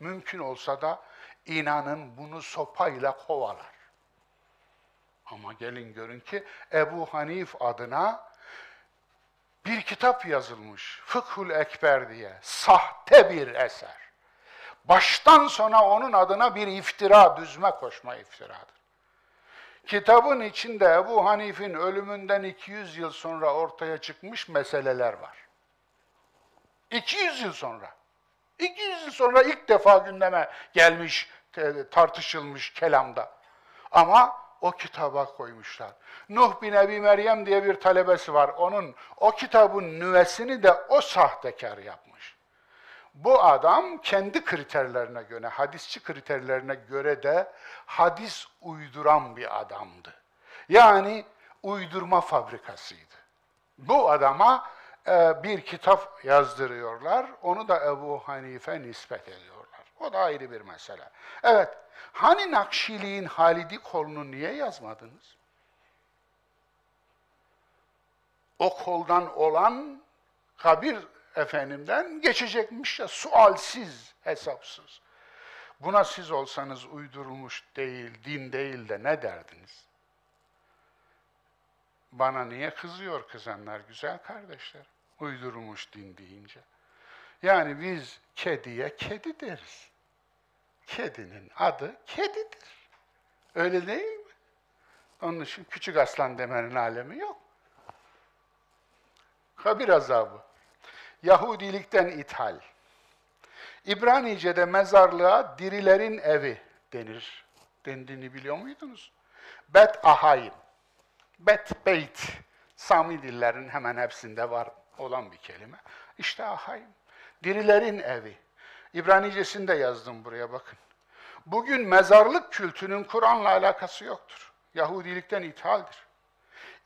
mümkün olsa da inanın bunu sopayla kovalar. Ama gelin görün ki Ebu Hanif adına bir kitap yazılmış. Fıkhul Ekber diye. Sahte bir eser. Baştan sona onun adına bir iftira, düzme koşma iftiradır. Kitabın içinde Ebu Hanif'in ölümünden 200 yıl sonra ortaya çıkmış meseleler var. 200 yıl sonra. 200 yıl sonra ilk defa gündeme gelmiş, tartışılmış kelamda. Ama o kitaba koymuşlar. Nuh bin Ebi Meryem diye bir talebesi var. Onun o kitabın nüvesini de o sahtekar yapmış. Bu adam kendi kriterlerine göre, hadisçi kriterlerine göre de hadis uyduran bir adamdı. Yani uydurma fabrikasıydı. Bu adama e, bir kitap yazdırıyorlar, onu da Ebu Hanife nispet ediyorlar. O da ayrı bir mesele. Evet, hani Nakşiliğin Halidi kolunu niye yazmadınız? O koldan olan kabir efendimden geçecekmiş ya sualsiz, hesapsız. Buna siz olsanız uydurulmuş değil, din değil de ne derdiniz? Bana niye kızıyor kızanlar güzel kardeşler? Uydurulmuş din deyince. Yani biz kediye kedi deriz. Kedinin adı kedidir. Öyle değil mi? Onun için küçük aslan demenin alemi yok. Kabir azabı. Yahudilikten ithal. İbranice'de mezarlığa dirilerin evi denir. Dendiğini biliyor muydunuz? Bet Ahayim. Bet Beyt. Sami dillerin hemen hepsinde var olan bir kelime. İşte Ahayim. Dirilerin evi. İbranicesini de yazdım buraya bakın. Bugün mezarlık kültünün Kur'an'la alakası yoktur. Yahudilikten ithaldir.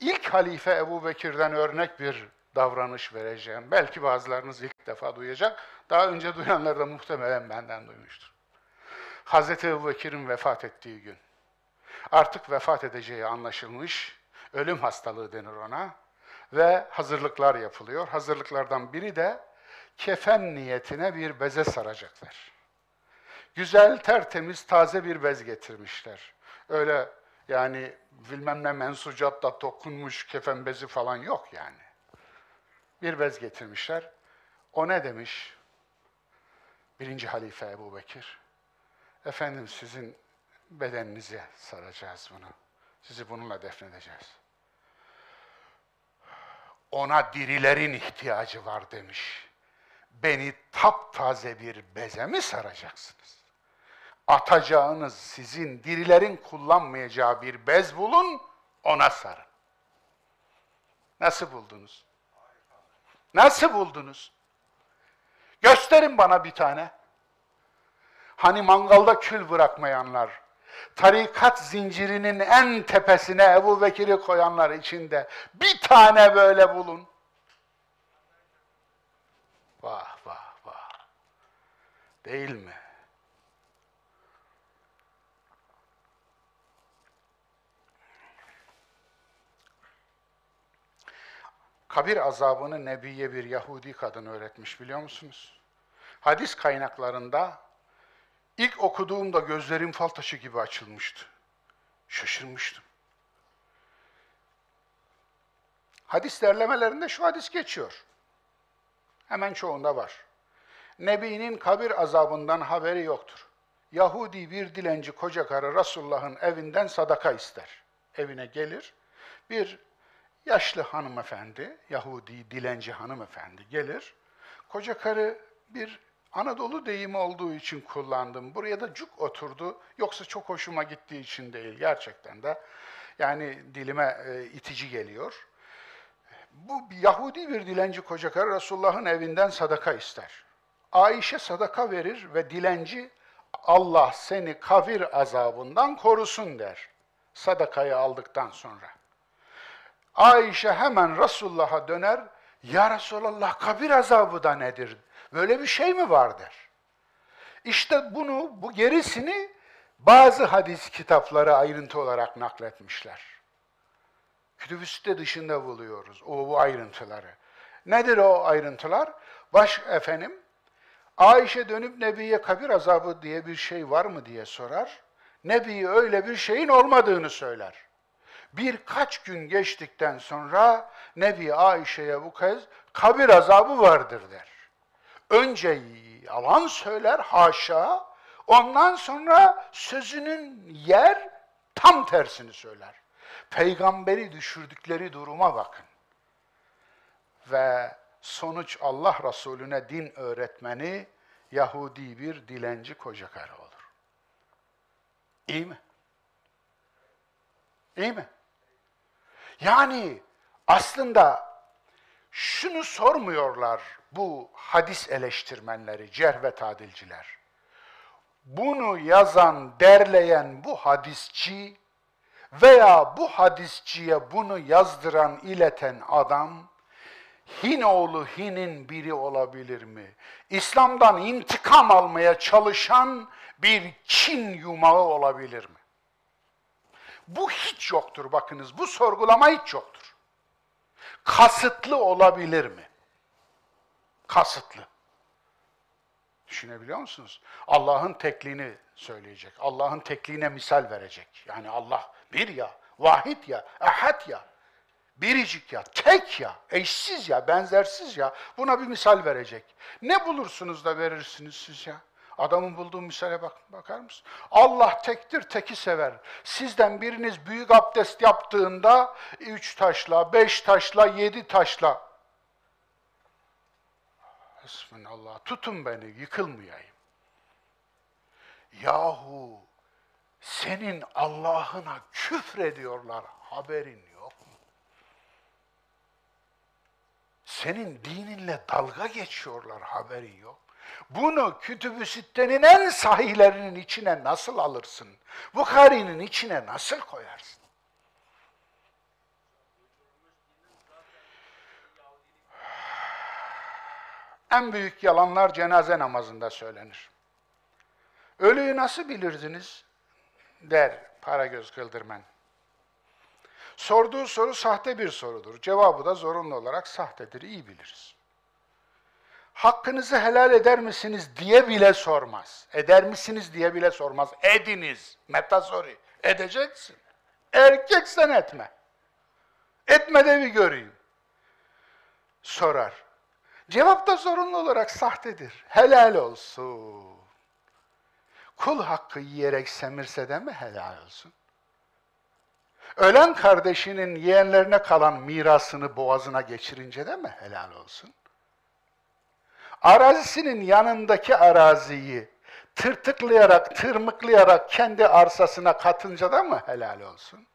İlk halife Ebu Bekir'den örnek bir davranış vereceğim. Belki bazılarınız ilk defa duyacak. Daha önce duyanlar da muhtemelen benden duymuştur. Hazreti Ebu Bekir'in vefat ettiği gün. Artık vefat edeceği anlaşılmış. Ölüm hastalığı denir ona. Ve hazırlıklar yapılıyor. Hazırlıklardan biri de kefen niyetine bir beze saracaklar. Güzel, tertemiz, taze bir bez getirmişler. Öyle yani bilmem ne mensucatla dokunmuş kefen bezi falan yok yani bir bez getirmişler. O ne demiş? Birinci halife Ebu Bekir. Efendim sizin bedeninize saracağız bunu. Sizi bununla defnedeceğiz. Ona dirilerin ihtiyacı var demiş. Beni taptaze bir beze mi saracaksınız? atacağınız sizin dirilerin kullanmayacağı bir bez bulun, ona sarın. Nasıl buldunuz? Nasıl buldunuz? Gösterin bana bir tane. Hani mangalda kül bırakmayanlar, tarikat zincirinin en tepesine Ebu Bekir'i koyanlar içinde bir tane böyle bulun. Vah vah vah. Değil mi? Kabir azabını Nebi'ye bir Yahudi kadın öğretmiş biliyor musunuz? Hadis kaynaklarında ilk okuduğumda gözlerim fal taşı gibi açılmıştı. Şaşırmıştım. Hadis derlemelerinde şu hadis geçiyor. Hemen çoğunda var. Nebi'nin kabir azabından haberi yoktur. Yahudi bir dilenci koca karı Resulullah'ın evinden sadaka ister. Evine gelir. Bir yaşlı hanımefendi, Yahudi dilenci hanımefendi gelir. Koca karı bir Anadolu deyimi olduğu için kullandım. Buraya da cuk oturdu. Yoksa çok hoşuma gittiği için değil gerçekten de. Yani dilime e, itici geliyor. Bu Yahudi bir dilenci koca karı Resulullah'ın evinden sadaka ister. Ayşe sadaka verir ve dilenci Allah seni kafir azabından korusun der. Sadakayı aldıktan sonra. Ayşe hemen Resulullah'a döner. Ya Resulallah kabir azabı da nedir? Böyle bir şey mi var der. İşte bunu, bu gerisini bazı hadis kitapları ayrıntı olarak nakletmişler. Kütüb-i Sitte dışında buluyoruz o bu ayrıntıları. Nedir o ayrıntılar? Baş efendim, Ayşe dönüp Nebi'ye kabir azabı diye bir şey var mı diye sorar. Nebi öyle bir şeyin olmadığını söyler. Birkaç gün geçtikten sonra Nebi Ayşe'ye bu kez kabir azabı vardır der. Önce yalan söyler haşa, ondan sonra sözünün yer tam tersini söyler. Peygamberi düşürdükleri duruma bakın. Ve sonuç Allah Resulüne din öğretmeni Yahudi bir dilenci koca karı olur. İyi mi? İyi mi? Yani aslında şunu sormuyorlar bu hadis eleştirmenleri, cerh ve tadilciler. Bunu yazan, derleyen bu hadisçi veya bu hadisçiye bunu yazdıran, ileten adam Hin oğlu Hin'in biri olabilir mi? İslam'dan intikam almaya çalışan bir Çin yumağı olabilir mi? Bu hiç yoktur bakınız. Bu sorgulama hiç yoktur. Kasıtlı olabilir mi? Kasıtlı. Düşünebiliyor musunuz? Allah'ın tekliğini söyleyecek. Allah'ın tekliğine misal verecek. Yani Allah bir ya, vahid ya, ahad ya, biricik ya, tek ya, eşsiz ya, benzersiz ya. Buna bir misal verecek. Ne bulursunuz da verirsiniz siz ya? Adamın bulduğu misale bak, bakar mısın? Allah tektir, teki sever. Sizden biriniz büyük abdest yaptığında üç taşla, beş taşla, yedi taşla. Bismillah, tutun beni, yıkılmayayım. Yahu senin Allah'ına küfrediyorlar, haberin yok mu? Senin dininle dalga geçiyorlar, haberin yok. Bunu Kütüb-ü Sitte'nin en sahihlerinin içine nasıl alırsın? Bukhari'nin içine nasıl koyarsın? En büyük yalanlar cenaze namazında söylenir. Ölüyü nasıl bilirdiniz? der Paragöz Kıldırmen. Sorduğu soru sahte bir sorudur. Cevabı da zorunlu olarak sahtedir. İyi biliriz hakkınızı helal eder misiniz diye bile sormaz. Eder misiniz diye bile sormaz. Ediniz. Metasori. Edeceksin. Erkeksen etme. Etme de bir göreyim. Sorar. Cevap da zorunlu olarak sahtedir. Helal olsun. Kul hakkı yiyerek semirse de mi helal olsun? Ölen kardeşinin yeğenlerine kalan mirasını boğazına geçirince de mi helal olsun? Arazisinin yanındaki araziyi tırtıklayarak, tırmıklayarak kendi arsasına katınca da mı helal olsun?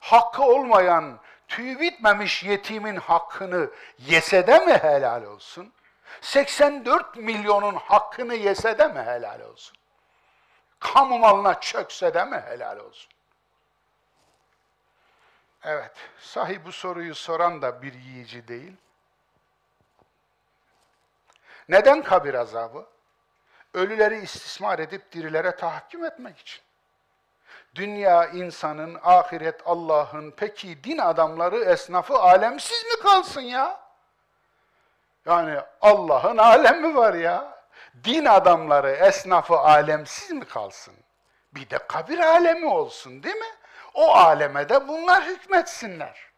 Hakkı olmayan, tüy bitmemiş yetimin hakkını yese de mi helal olsun? 84 milyonun hakkını yese de mi helal olsun? Kamu malına çökse de mi helal olsun? Evet, sahi bu soruyu soran da bir yiyici değil. Neden kabir azabı? Ölüleri istismar edip dirilere tahakküm etmek için. Dünya insanın, ahiret Allah'ın, peki din adamları, esnafı alemsiz mi kalsın ya? Yani Allah'ın alemi var ya. Din adamları, esnafı alemsiz mi kalsın? Bir de kabir alemi olsun değil mi? O aleme de bunlar hükmetsinler.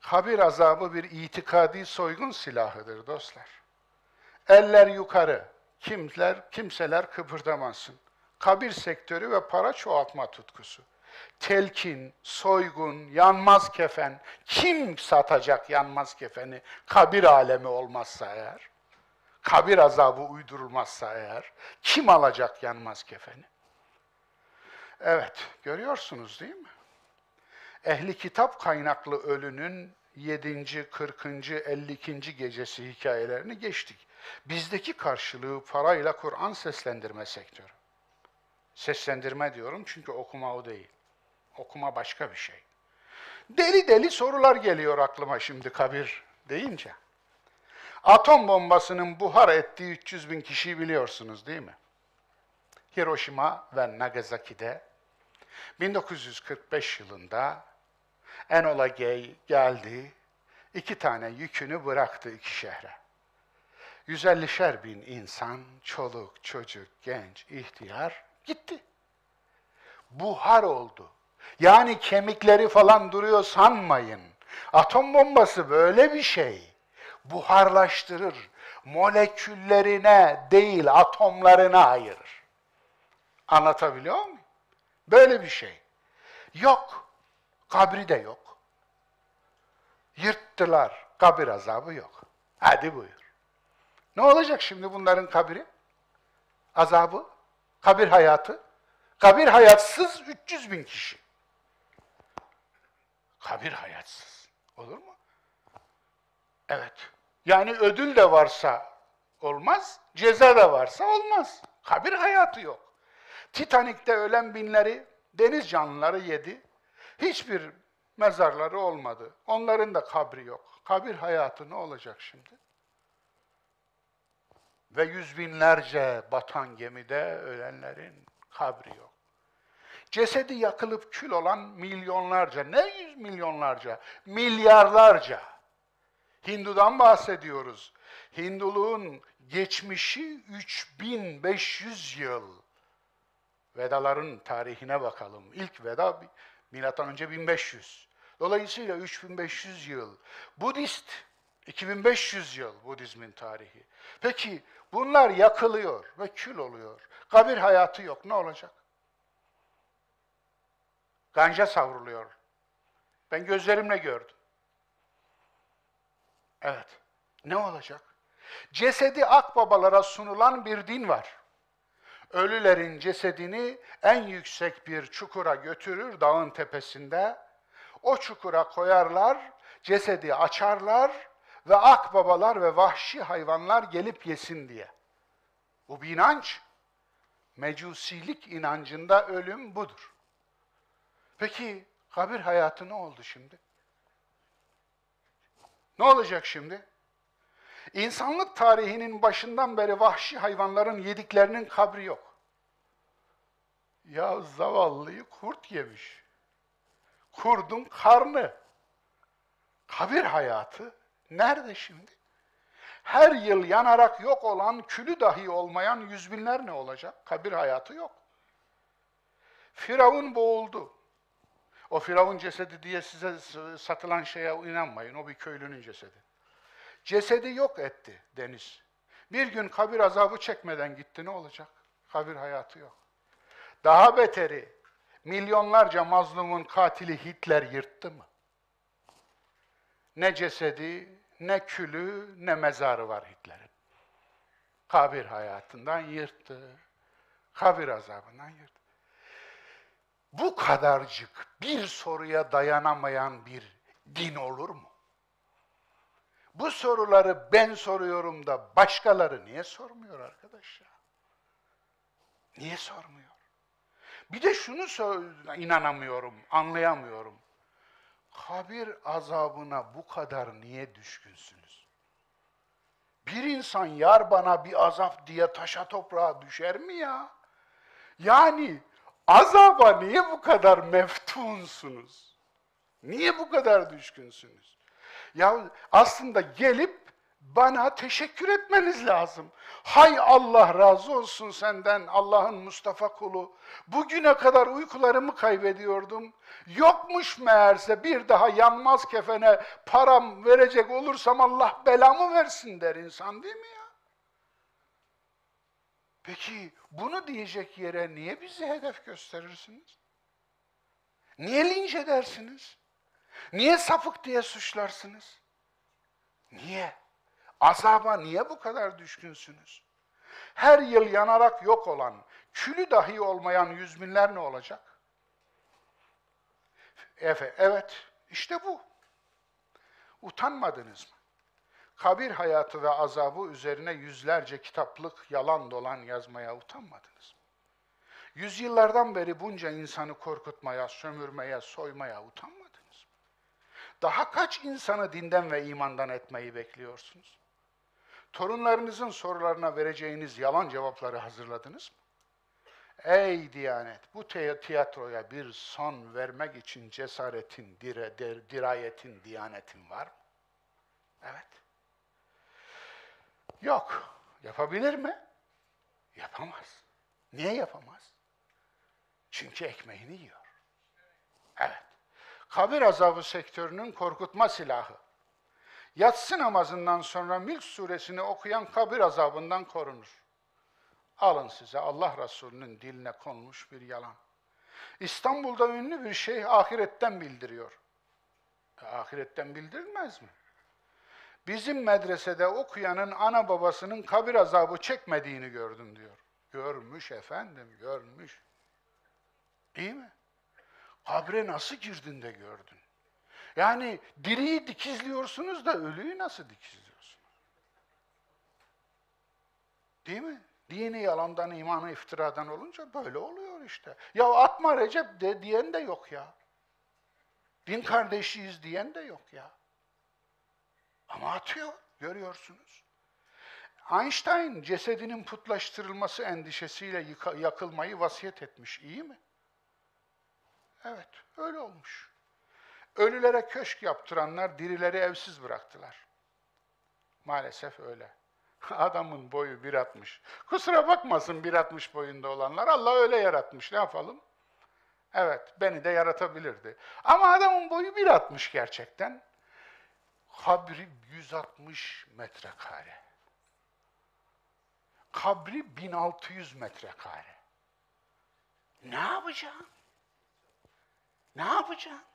Kabir azabı bir itikadi soygun silahıdır dostlar. Eller yukarı, kimler, kimseler kıpırdamasın. Kabir sektörü ve para çoğaltma tutkusu. Telkin, soygun, yanmaz kefen. Kim satacak yanmaz kefeni? Kabir alemi olmazsa eğer. Kabir azabı uydurulmazsa eğer. Kim alacak yanmaz kefeni? Evet, görüyorsunuz değil mi? Ehli kitap kaynaklı ölünün 7. 40. 52. gecesi hikayelerini geçtik. Bizdeki karşılığı parayla Kur'an seslendirme sektörü. Seslendirme diyorum çünkü okuma o değil. Okuma başka bir şey. Deli deli sorular geliyor aklıma şimdi kabir deyince. Atom bombasının buhar ettiği 300 bin kişiyi biliyorsunuz değil mi? Hiroşima ve Nagasaki'de 1945 yılında Enola Gay geldi, iki tane yükünü bıraktı iki şehre. 150'şer bin insan, çoluk, çocuk, genç, ihtiyar gitti. Buhar oldu. Yani kemikleri falan duruyor sanmayın. Atom bombası böyle bir şey. Buharlaştırır. Moleküllerine değil atomlarına ayırır. Anlatabiliyor muyum? Böyle bir şey. Yok. Kabri de yok. Yırttılar. Kabir azabı yok. Hadi buyur. Ne olacak şimdi bunların kabri? Azabı? Kabir hayatı? Kabir hayatsız 300 bin kişi. Kabir hayatsız. Olur mu? Evet. Yani ödül de varsa olmaz, ceza da varsa olmaz. Kabir hayatı yok. Titanik'te ölen binleri deniz canlıları yedi. Hiçbir mezarları olmadı. Onların da kabri yok. Kabir hayatı ne olacak şimdi? Ve yüz binlerce batan gemide ölenlerin kabri yok. Cesedi yakılıp kül olan milyonlarca, ne yüz milyonlarca, milyarlarca. Hindu'dan bahsediyoruz. Hinduluğun geçmişi 3500 yıl. Vedaların tarihine bakalım. İlk veda milattan önce 1500. Dolayısıyla 3500 yıl. Budist 2500 yıl Budizmin tarihi. Peki bunlar yakılıyor ve kül oluyor. Kabir hayatı yok. Ne olacak? Ganca savruluyor. Ben gözlerimle gördüm. Evet. Ne olacak? Cesedi akbabalara sunulan bir din var. Ölülerin cesedini en yüksek bir çukura götürür dağın tepesinde. O çukura koyarlar, cesedi açarlar ve akbabalar ve vahşi hayvanlar gelip yesin diye. Bu bir inanç. Mecusilik inancında ölüm budur. Peki kabir hayatı ne oldu şimdi? Ne olacak şimdi? İnsanlık tarihinin başından beri vahşi hayvanların yediklerinin kabri yok. Ya zavallıyı kurt yemiş. Kurdun karnı. Kabir hayatı nerede şimdi? Her yıl yanarak yok olan, külü dahi olmayan yüz binler ne olacak? Kabir hayatı yok. Firavun boğuldu. O Firavun cesedi diye size satılan şeye inanmayın. O bir köylünün cesedi. Cesedi yok etti deniz. Bir gün kabir azabı çekmeden gitti ne olacak? Kabir hayatı yok. Daha beteri milyonlarca mazlumun katili Hitler yırttı mı? Ne cesedi, ne külü, ne mezarı var Hitler'in. Kabir hayatından yırttı. Kabir azabından yırttı. Bu kadarcık bir soruya dayanamayan bir din olur mu? Bu soruları ben soruyorum da başkaları niye sormuyor arkadaş ya? Niye sormuyor? Bir de şunu inanamıyorum, anlayamıyorum. Kabir azabına bu kadar niye düşkünsünüz? Bir insan yar bana bir azap diye taşa toprağa düşer mi ya? Yani azaba niye bu kadar meftunsunuz? Niye bu kadar düşkünsünüz? Ya aslında gelip bana teşekkür etmeniz lazım. Hay Allah razı olsun senden Allah'ın Mustafa kulu. Bugüne kadar uykularımı kaybediyordum. Yokmuş meğerse bir daha yanmaz kefene param verecek olursam Allah belamı versin der insan değil mi ya? Peki bunu diyecek yere niye bizi hedef gösterirsiniz? Niye linç edersiniz? Niye sapık diye suçlarsınız? Niye? Azaba niye bu kadar düşkünsünüz? Her yıl yanarak yok olan, külü dahi olmayan yüz binler ne olacak? Efe, evet, işte bu. Utanmadınız mı? Kabir hayatı ve azabı üzerine yüzlerce kitaplık yalan dolan yazmaya utanmadınız mı? Yüzyıllardan beri bunca insanı korkutmaya, sömürmeye, soymaya utanmadınız mı? Daha kaç insanı dinden ve imandan etmeyi bekliyorsunuz? Torunlarınızın sorularına vereceğiniz yalan cevapları hazırladınız mı? Ey Diyanet, bu tiyatroya bir son vermek için cesaretin, dire, der- dirayetin, diyanetin var mı? Evet. Yok. Yapabilir mi? Yapamaz. Niye yapamaz? Çünkü ekmeğini yiyor. Evet. Kabir azabı sektörünün korkutma silahı. Yatsı namazından sonra Mülk suresini okuyan kabir azabından korunur. Alın size Allah Resulü'nün diline konmuş bir yalan. İstanbul'da ünlü bir şeyh ahiretten bildiriyor. E, ahiretten bildirilmez mi? Bizim medresede okuyanın ana babasının kabir azabı çekmediğini gördüm diyor. Görmüş efendim, görmüş. İyi mi? Kabre nasıl girdin de gördün? Yani diriyi dikizliyorsunuz da ölüyü nasıl dikizliyorsunuz? Değil mi? Dini yalandan, imanı iftiradan olunca böyle oluyor işte. Ya atma Recep de diyen de yok ya. Din kardeşiyiz diyen de yok ya. Ama atıyor, görüyorsunuz. Einstein cesedinin putlaştırılması endişesiyle yakılmayı vasiyet etmiş, iyi mi? Evet, öyle olmuş. Ölülere köşk yaptıranlar dirileri evsiz bıraktılar. Maalesef öyle. [LAUGHS] Adamın boyu 1.60. Kusura bakmasın 1.60 boyunda olanlar. Allah öyle yaratmış. Ne yapalım? Evet, beni de yaratabilirdi. Ama adamın boyu 1.60 gerçekten. Kabri 160 metrekare. Kabri 1600 metrekare. Ne yapacaksın? Ne yapacaksın?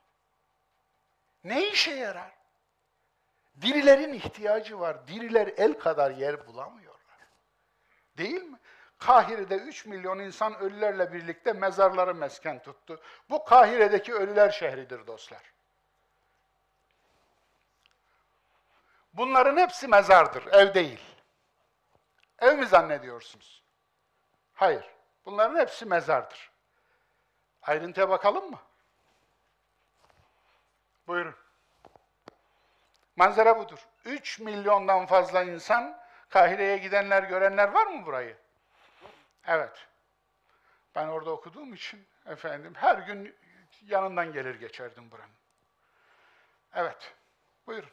Ne işe yarar? Dirilerin ihtiyacı var. Diriler el kadar yer bulamıyorlar. Değil mi? Kahire'de 3 milyon insan ölülerle birlikte mezarları mesken tuttu. Bu Kahire'deki ölüler şehridir dostlar. Bunların hepsi mezardır, ev değil. Ev mi zannediyorsunuz? Hayır. Bunların hepsi mezardır. Ayrıntıya bakalım mı? Buyurun. Manzara budur. 3 milyondan fazla insan, Kahire'ye gidenler, görenler var mı burayı? Evet. Ben orada okuduğum için efendim her gün yanından gelir geçerdim buranın. Evet. Buyurun.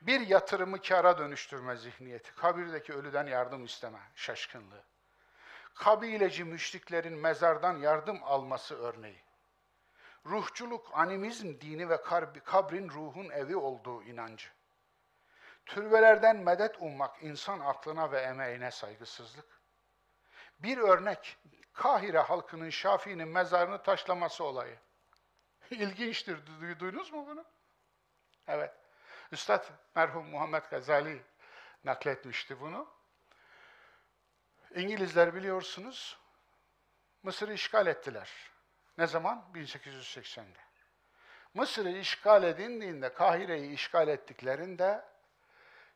Bir yatırımı kâra dönüştürme zihniyeti. Kabirdeki ölüden yardım isteme şaşkınlığı. Kabileci müşriklerin mezardan yardım alması örneği. Ruhçuluk, animizm dini ve kabrin ruhun evi olduğu inancı. Türbelerden medet ummak insan aklına ve emeğine saygısızlık. Bir örnek, Kahire halkının Şafii'nin mezarını taşlaması olayı. [LAUGHS] İlginçtir, duydunuz mu bunu? Evet. Üstad merhum Muhammed Gazali nakletmişti bunu. İngilizler biliyorsunuz Mısır'ı işgal ettiler. Ne zaman? 1880'de. Mısır'ı işgal edildiğinde, Kahire'yi işgal ettiklerinde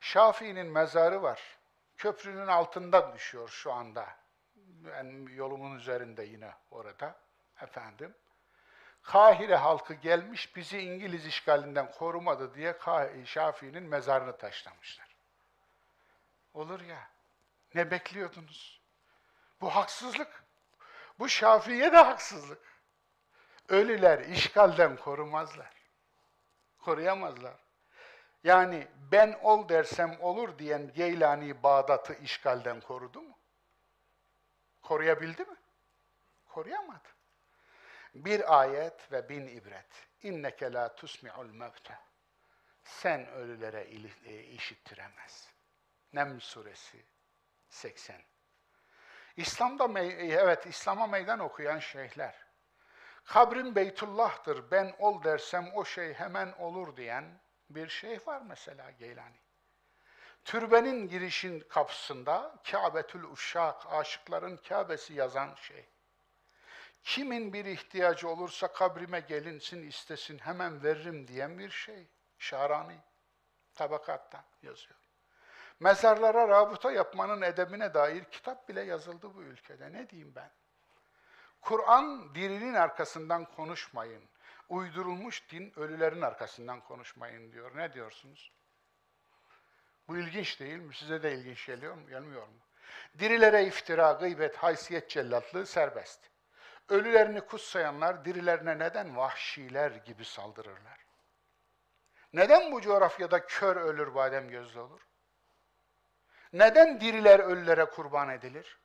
Şafii'nin mezarı var. Köprünün altında düşüyor şu anda. Ben yolumun üzerinde yine orada. Efendim. Kahire halkı gelmiş bizi İngiliz işgalinden korumadı diye Şafii'nin mezarını taşlamışlar. Olur ya. Ne bekliyordunuz? Bu haksızlık. Bu Şafii'ye de haksızlık. Ölüler işgalden korumazlar. Koruyamazlar. Yani ben ol dersem olur diyen Geylani Bağdat'ı işgalden korudu mu? Koruyabildi mi? Koruyamadı. Bir ayet ve bin ibret. İnneke la tusmi'ul mevte. Sen ölülere e, işittiremez. Neml suresi 80. İslam'da evet İslam'a meydan okuyan şeyhler. Kabrin Beytullah'tır. Ben ol dersem o şey hemen olur diyen bir şeyh var mesela Geylani. Türbenin girişin kapısında Kâbetül Uşşak, aşıkların Kâbesi yazan şey. Kimin bir ihtiyacı olursa kabrime gelinsin istesin hemen veririm diyen bir şey. Şarani tabakattan yazıyor. Mezarlara rabıta yapmanın edebine dair kitap bile yazıldı bu ülkede. Ne diyeyim ben? Kur'an dirinin arkasından konuşmayın. Uydurulmuş din ölülerin arkasından konuşmayın diyor. Ne diyorsunuz? Bu ilginç değil mi? Size de ilginç geliyor mu? Gelmiyor mu? Dirilere iftira, gıybet, haysiyet cellatlığı serbest. Ölülerini kutsayanlar dirilerine neden vahşiler gibi saldırırlar? Neden bu coğrafyada kör ölür badem gözlü olur? Neden diriler ölülere kurban edilir?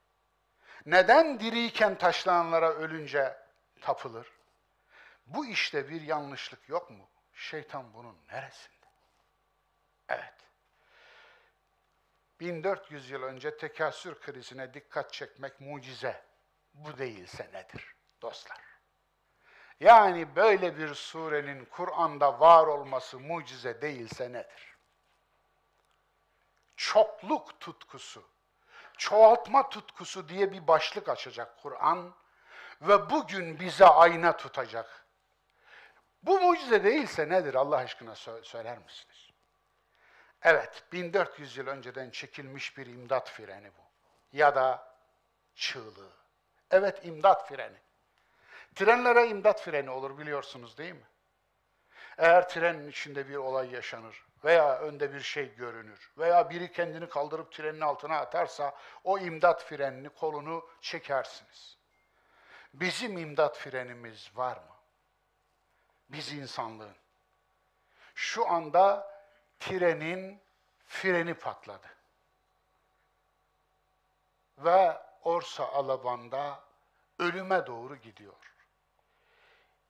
Neden diriyken taşlananlara ölünce tapılır? Bu işte bir yanlışlık yok mu? Şeytan bunun neresinde? Evet. 1400 yıl önce tekasür krizine dikkat çekmek mucize. Bu değilse nedir dostlar? Yani böyle bir surenin Kur'an'da var olması mucize değilse nedir? Çokluk tutkusu, çoğaltma tutkusu diye bir başlık açacak Kur'an ve bugün bize ayna tutacak. Bu mucize değilse nedir Allah aşkına sö- söyler misiniz? Evet, 1400 yıl önceden çekilmiş bir imdat freni bu. Ya da çığlığı. Evet, imdat freni. Trenlere imdat freni olur biliyorsunuz değil mi? Eğer trenin içinde bir olay yaşanır veya önde bir şey görünür veya biri kendini kaldırıp trenin altına atarsa o imdat frenini kolunu çekersiniz. Bizim imdat frenimiz var mı? Biz insanlığın. Şu anda trenin freni patladı. Ve Orsa Alaban'da ölüme doğru gidiyor.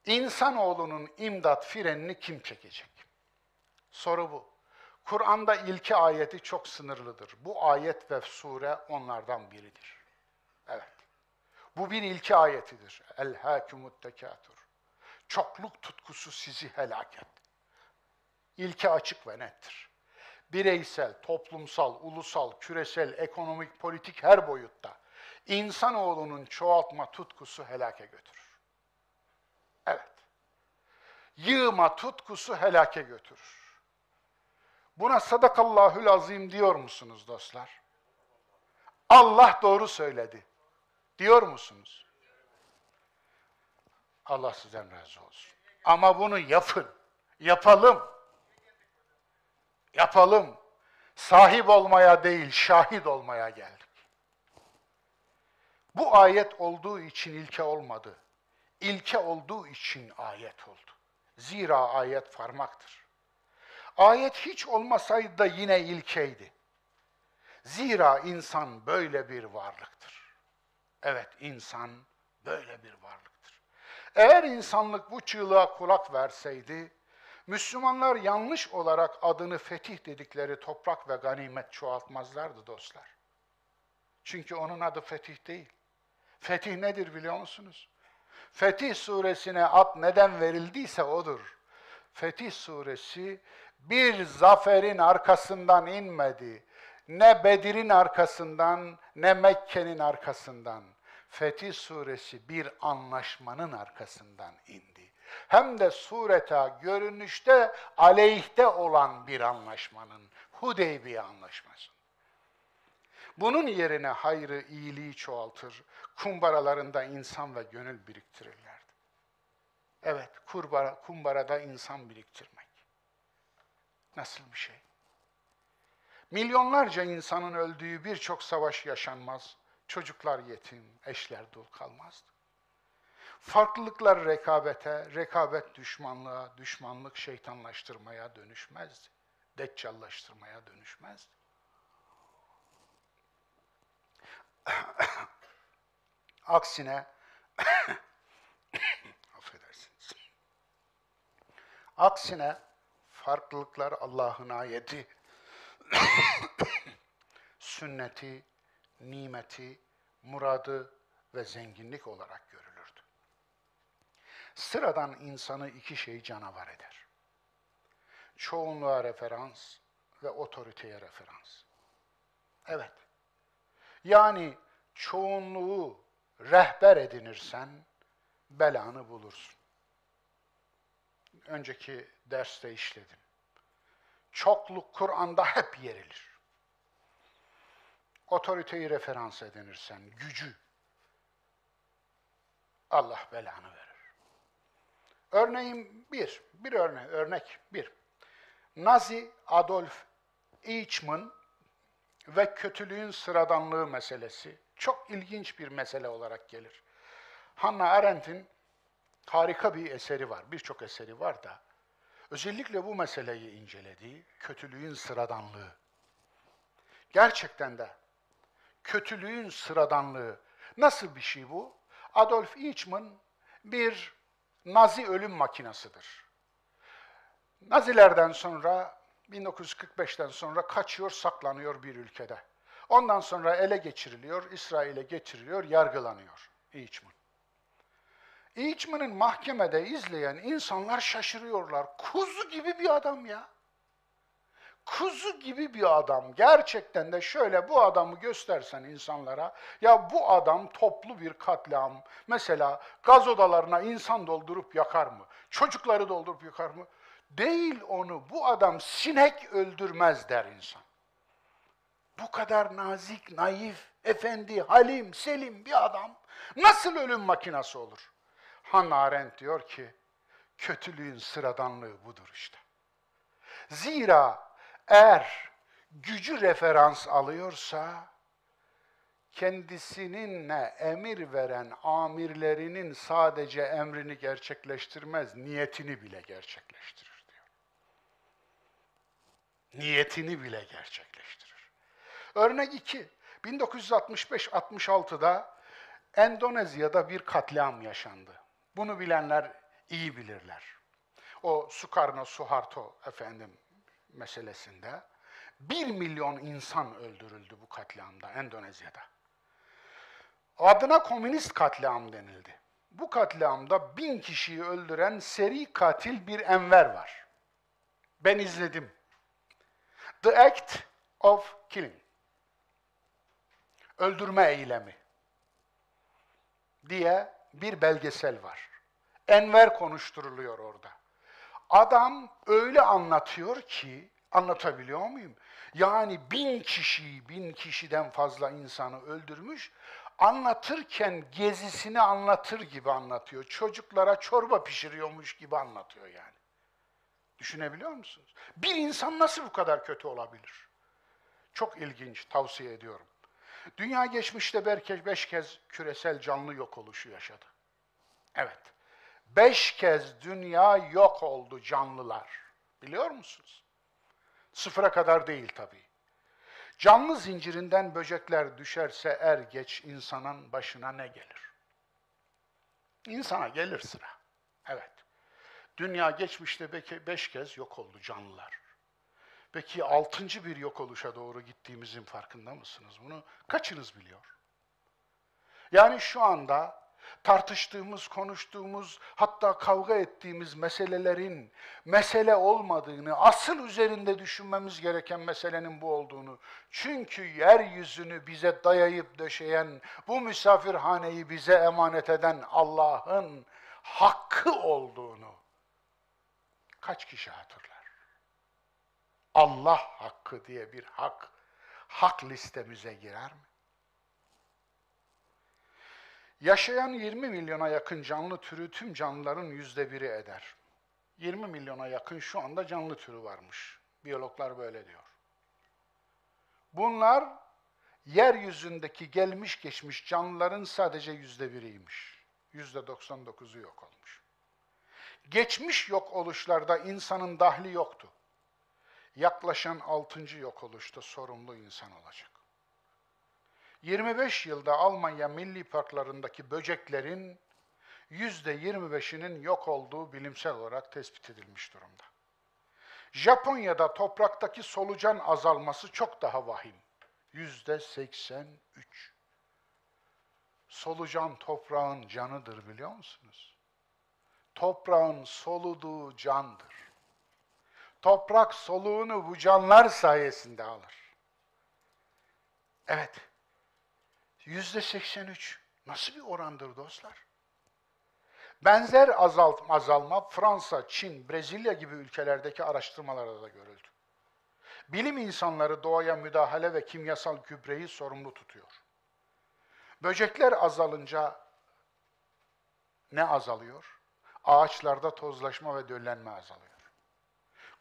İnsanoğlunun imdat frenini kim çekecek? Soru bu. Kur'an'da ilki ayeti çok sınırlıdır. Bu ayet ve sure onlardan biridir. Evet. Bu bir ilki ayetidir. El hâkümut tekâtur. Çokluk tutkusu sizi helak etti. İlki açık ve nettir. Bireysel, toplumsal, ulusal, küresel, ekonomik, politik her boyutta insanoğlunun çoğaltma tutkusu helake götürür. Evet. Yığma tutkusu helake götürür. Buna sadakallahül azim diyor musunuz dostlar? Allah doğru söyledi. Diyor musunuz? Allah sizden razı olsun. Ama bunu yapın. Yapalım. Yapalım. Sahip olmaya değil, şahit olmaya geldik. Bu ayet olduğu için ilke olmadı. İlke olduğu için ayet oldu. Zira ayet parmaktır. Ayet hiç olmasaydı da yine ilkeydi. Zira insan böyle bir varlıktır. Evet, insan böyle bir varlıktır. Eğer insanlık bu çığlığa kulak verseydi, Müslümanlar yanlış olarak adını fetih dedikleri toprak ve ganimet çoğaltmazlardı dostlar. Çünkü onun adı fetih değil. Fetih nedir biliyor musunuz? Fetih suresine ad neden verildiyse odur. Fetih suresi bir zaferin arkasından inmedi. ne Bedir'in arkasından ne Mekke'nin arkasından. Fetih suresi bir anlaşmanın arkasından indi. Hem de sureta görünüşte aleyhte olan bir anlaşmanın Hudeybiye anlaşması. Bunun yerine hayrı, iyiliği çoğaltır, kumbaralarında insan ve gönül biriktirirlerdi. Evet, kurbara, kumbarada insan biriktirmek. Nasıl bir şey? Milyonlarca insanın öldüğü birçok savaş yaşanmaz. Çocuklar yetim, eşler dul kalmazdı. Farklılıklar rekabete, rekabet düşmanlığa, düşmanlık şeytanlaştırmaya dönüşmezdi. Deccallaştırmaya dönüşmezdi. [COUGHS] Aksine [COUGHS] affedersiniz. Aksine farklılıklar Allah'ın ayeti, sünneti, nimeti, muradı ve zenginlik olarak görülürdü. Sıradan insanı iki şey canavar eder. Çoğunluğa referans ve otoriteye referans. Evet. Yani çoğunluğu rehber edinirsen belanı bulursun. Önceki derste işledim. Çokluk Kur'an'da hep yerilir. Otoriteyi referans edinirsen, gücü, Allah belanı verir. Örneğin bir, bir örnek, örnek bir. Nazi Adolf Eichmann ve kötülüğün sıradanlığı meselesi çok ilginç bir mesele olarak gelir. Hannah Arendt'in harika bir eseri var, birçok eseri var da özellikle bu meseleyi incelediği kötülüğün sıradanlığı. Gerçekten de kötülüğün sıradanlığı nasıl bir şey bu? Adolf Eichmann bir Nazi ölüm makinasıdır. Nazilerden sonra 1945'ten sonra kaçıyor, saklanıyor bir ülkede. Ondan sonra ele geçiriliyor, İsrail'e getiriliyor, yargılanıyor Eichmann. Eichmann'ın mahkemede izleyen insanlar şaşırıyorlar. Kuzu gibi bir adam ya. Kuzu gibi bir adam. Gerçekten de şöyle bu adamı göstersen insanlara, ya bu adam toplu bir katliam. Mesela gaz odalarına insan doldurup yakar mı? Çocukları doldurup yakar mı? Değil onu, bu adam sinek öldürmez der insan. Bu kadar nazik, naif, efendi, halim, selim bir adam nasıl ölüm makinası olur? Hannah Arendt diyor ki, kötülüğün sıradanlığı budur işte. Zira eğer gücü referans alıyorsa, kendisininle emir veren amirlerinin sadece emrini gerçekleştirmez, niyetini bile gerçekleştirir diyor. Niyetini bile gerçekleştirir. Örnek 2. 1965-66'da Endonezya'da bir katliam yaşandı. Bunu bilenler iyi bilirler. O Sukarno Suharto efendim meselesinde bir milyon insan öldürüldü bu katliamda Endonezya'da. Adına komünist katliam denildi. Bu katliamda bin kişiyi öldüren seri katil bir Enver var. Ben izledim. The Act of Killing. Öldürme eylemi diye bir belgesel var. Enver konuşturuluyor orada. Adam öyle anlatıyor ki, anlatabiliyor muyum? Yani bin kişiyi, bin kişiden fazla insanı öldürmüş, anlatırken gezisini anlatır gibi anlatıyor. Çocuklara çorba pişiriyormuş gibi anlatıyor yani. Düşünebiliyor musunuz? Bir insan nasıl bu kadar kötü olabilir? Çok ilginç, tavsiye ediyorum. Dünya geçmişte belki beş kez küresel canlı yok oluşu yaşadı. Evet. Beş kez dünya yok oldu canlılar. Biliyor musunuz? Sıfıra kadar değil tabii. Canlı zincirinden böcekler düşerse er geç insanın başına ne gelir? İnsana gelir sıra. Evet. Dünya geçmişte beş kez yok oldu canlılar. Peki altıncı bir yok oluşa doğru gittiğimizin farkında mısınız? Bunu kaçınız biliyor? Yani şu anda tartıştığımız, konuştuğumuz, hatta kavga ettiğimiz meselelerin mesele olmadığını, asıl üzerinde düşünmemiz gereken meselenin bu olduğunu. Çünkü yeryüzünü bize dayayıp döşeyen, bu misafirhaneyi bize emanet eden Allah'ın hakkı olduğunu kaç kişi hatırlar? Allah hakkı diye bir hak, hak listemize girer mi? Yaşayan 20 milyona yakın canlı türü tüm canlıların yüzde biri eder. 20 milyona yakın şu anda canlı türü varmış. Biyologlar böyle diyor. Bunlar yeryüzündeki gelmiş geçmiş canlıların sadece yüzde biriymiş. Yüzde 99'u yok olmuş. Geçmiş yok oluşlarda insanın dahli yoktu. Yaklaşan altıncı yok oluşta sorumlu insan olacak. 25 yılda Almanya milli parklarındaki böceklerin yüzde 25'inin yok olduğu bilimsel olarak tespit edilmiş durumda. Japonya'da topraktaki solucan azalması çok daha vahim. Yüzde 83. Solucan toprağın canıdır biliyor musunuz? Toprağın soluduğu candır. Toprak soluğunu bu canlar sayesinde alır. Evet, Yüzde 83. Nasıl bir orandır dostlar? Benzer azalt, azalma Fransa, Çin, Brezilya gibi ülkelerdeki araştırmalarda da görüldü. Bilim insanları doğaya müdahale ve kimyasal gübreyi sorumlu tutuyor. Böcekler azalınca ne azalıyor? Ağaçlarda tozlaşma ve döllenme azalıyor.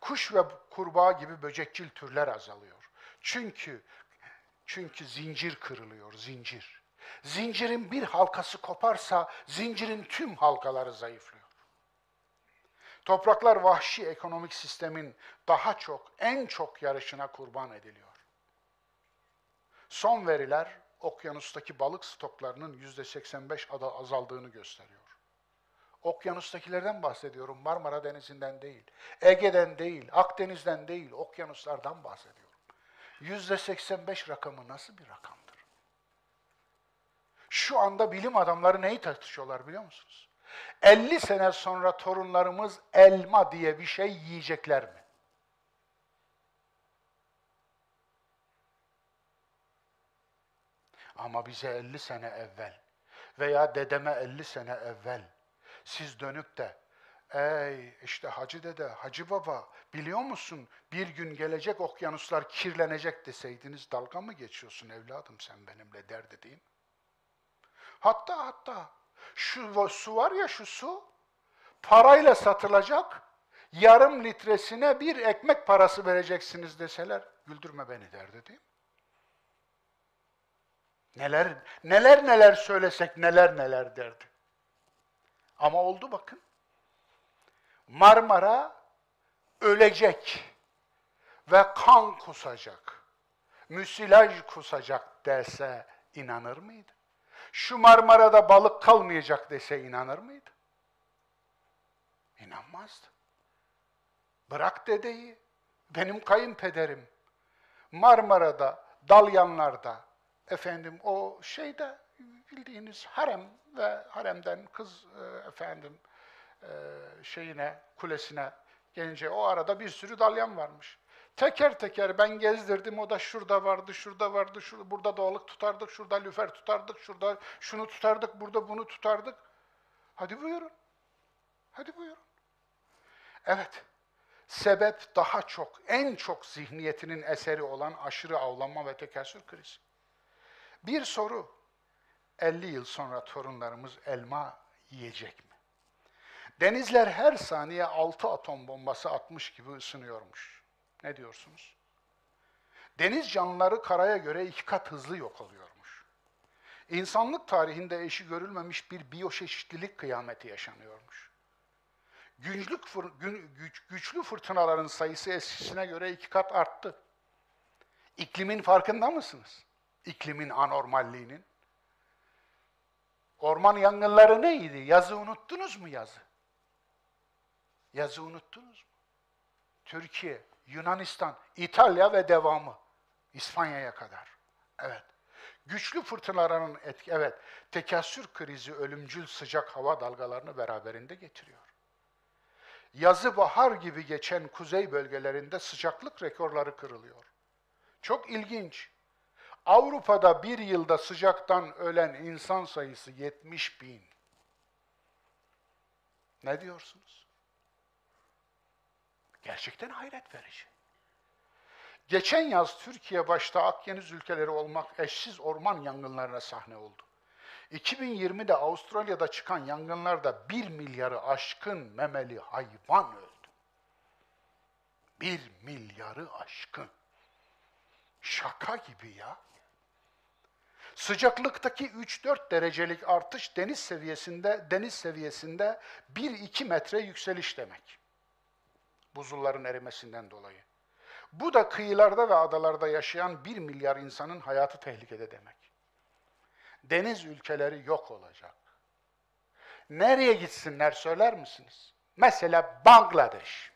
Kuş ve kurbağa gibi böcekçil türler azalıyor. Çünkü çünkü zincir kırılıyor, zincir. Zincirin bir halkası koparsa zincirin tüm halkaları zayıflıyor. Topraklar vahşi ekonomik sistemin daha çok, en çok yarışına kurban ediliyor. Son veriler okyanustaki balık stoklarının yüzde 85 azaldığını gösteriyor. Okyanustakilerden bahsediyorum, Marmara Denizi'nden değil, Ege'den değil, Akdeniz'den değil, okyanuslardan bahsediyorum. Yüzde 85 rakamı nasıl bir rakamdır? Şu anda bilim adamları neyi tartışıyorlar biliyor musunuz? 50 sene sonra torunlarımız elma diye bir şey yiyecekler mi? Ama bize 50 sene evvel veya dedeme 50 sene evvel siz dönüp de Ey işte hacı dede, hacı baba biliyor musun bir gün gelecek okyanuslar kirlenecek deseydiniz dalga mı geçiyorsun evladım sen benimle derdi değil mi? Hatta hatta şu su var ya şu su parayla satılacak yarım litresine bir ekmek parası vereceksiniz deseler güldürme beni derdi değil mi? Neler neler neler söylesek neler neler derdi. Ama oldu bakın. Marmara ölecek ve kan kusacak, müsilaj kusacak derse inanır mıydı? Şu Marmara'da balık kalmayacak dese inanır mıydı? İnanmazdı. Bırak dedeyi, benim kayınpederim Marmara'da, Dalyanlar'da, efendim o şeyde bildiğiniz harem ve haremden kız e, efendim e, şeyine, kulesine gelince o arada bir sürü dalyan varmış. Teker teker ben gezdirdim, o da şurada vardı, şurada vardı, şurada, burada doğalık tutardık, şurada lüfer tutardık, şurada şunu tutardık, burada bunu tutardık. Hadi buyurun. Hadi buyurun. Evet, sebep daha çok, en çok zihniyetinin eseri olan aşırı avlanma ve tekessür krizi. Bir soru, 50 yıl sonra torunlarımız elma yiyecek mi? Denizler her saniye 6 atom bombası atmış gibi ısınıyormuş. Ne diyorsunuz? Deniz canlıları karaya göre iki kat hızlı yok oluyormuş. İnsanlık tarihinde eşi görülmemiş bir biyoçeşitlilik kıyameti yaşanıyormuş. Güçlük, güç, güçlü fırtınaların sayısı eskisine göre iki kat arttı. İklimin farkında mısınız? İklimin anormalliğinin. Orman yangınları neydi? Yazı unuttunuz mu yazı? Yazı unuttunuz mu? Türkiye, Yunanistan, İtalya ve devamı. İspanya'ya kadar. Evet. Güçlü fırtınaların etki, evet, tekessür krizi ölümcül sıcak hava dalgalarını beraberinde getiriyor. Yazı bahar gibi geçen kuzey bölgelerinde sıcaklık rekorları kırılıyor. Çok ilginç. Avrupa'da bir yılda sıcaktan ölen insan sayısı 70 bin. Ne diyorsunuz? Gerçekten hayret verici. Geçen yaz Türkiye başta Akdeniz ülkeleri olmak eşsiz orman yangınlarına sahne oldu. 2020'de Avustralya'da çıkan yangınlarda 1 milyarı aşkın memeli hayvan öldü. 1 milyarı aşkın. Şaka gibi ya. Sıcaklıktaki 3-4 derecelik artış deniz seviyesinde deniz seviyesinde 1-2 metre yükseliş demek. Buzulların erimesinden dolayı. Bu da kıyılarda ve adalarda yaşayan 1 milyar insanın hayatı tehlikede demek. Deniz ülkeleri yok olacak. Nereye gitsinler söyler misiniz? Mesela Bangladeş.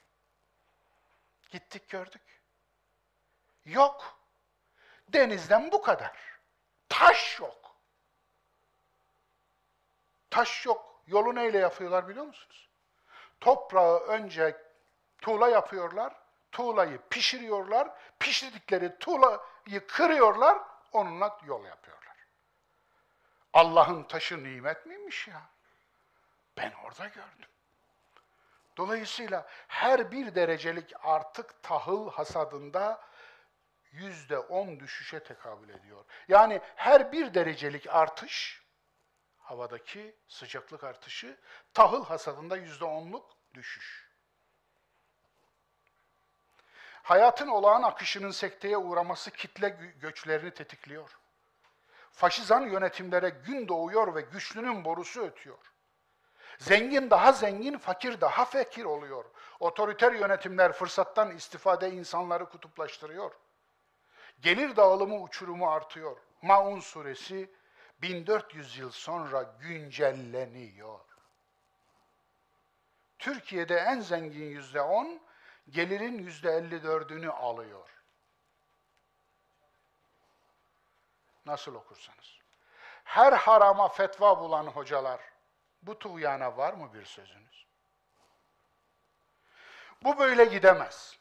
Gittik gördük. Yok. Denizden bu kadar. Taş yok. Taş yok. Yolu neyle yapıyorlar biliyor musunuz? Toprağı önce tuğla yapıyorlar. Tuğlayı pişiriyorlar. Pişirdikleri tuğlayı kırıyorlar. Onunla yol yapıyorlar. Allah'ın taşı nimet miymiş ya? Ben orada gördüm. Dolayısıyla her bir derecelik artık tahıl hasadında yüzde on düşüşe tekabül ediyor. Yani her bir derecelik artış, havadaki sıcaklık artışı, tahıl hasadında yüzde onluk düşüş. Hayatın olağan akışının sekteye uğraması kitle göçlerini tetikliyor. Faşizan yönetimlere gün doğuyor ve güçlünün borusu ötüyor. Zengin daha zengin, fakir daha fakir oluyor. Otoriter yönetimler fırsattan istifade insanları kutuplaştırıyor. Gelir dağılımı uçurumu artıyor. Maun suresi 1400 yıl sonra güncelleniyor. Türkiye'de en zengin yüzde on, gelirin yüzde elli dördünü alıyor. Nasıl okursanız. Her harama fetva bulan hocalar, bu tuğyana var mı bir sözünüz? Bu böyle gidemez.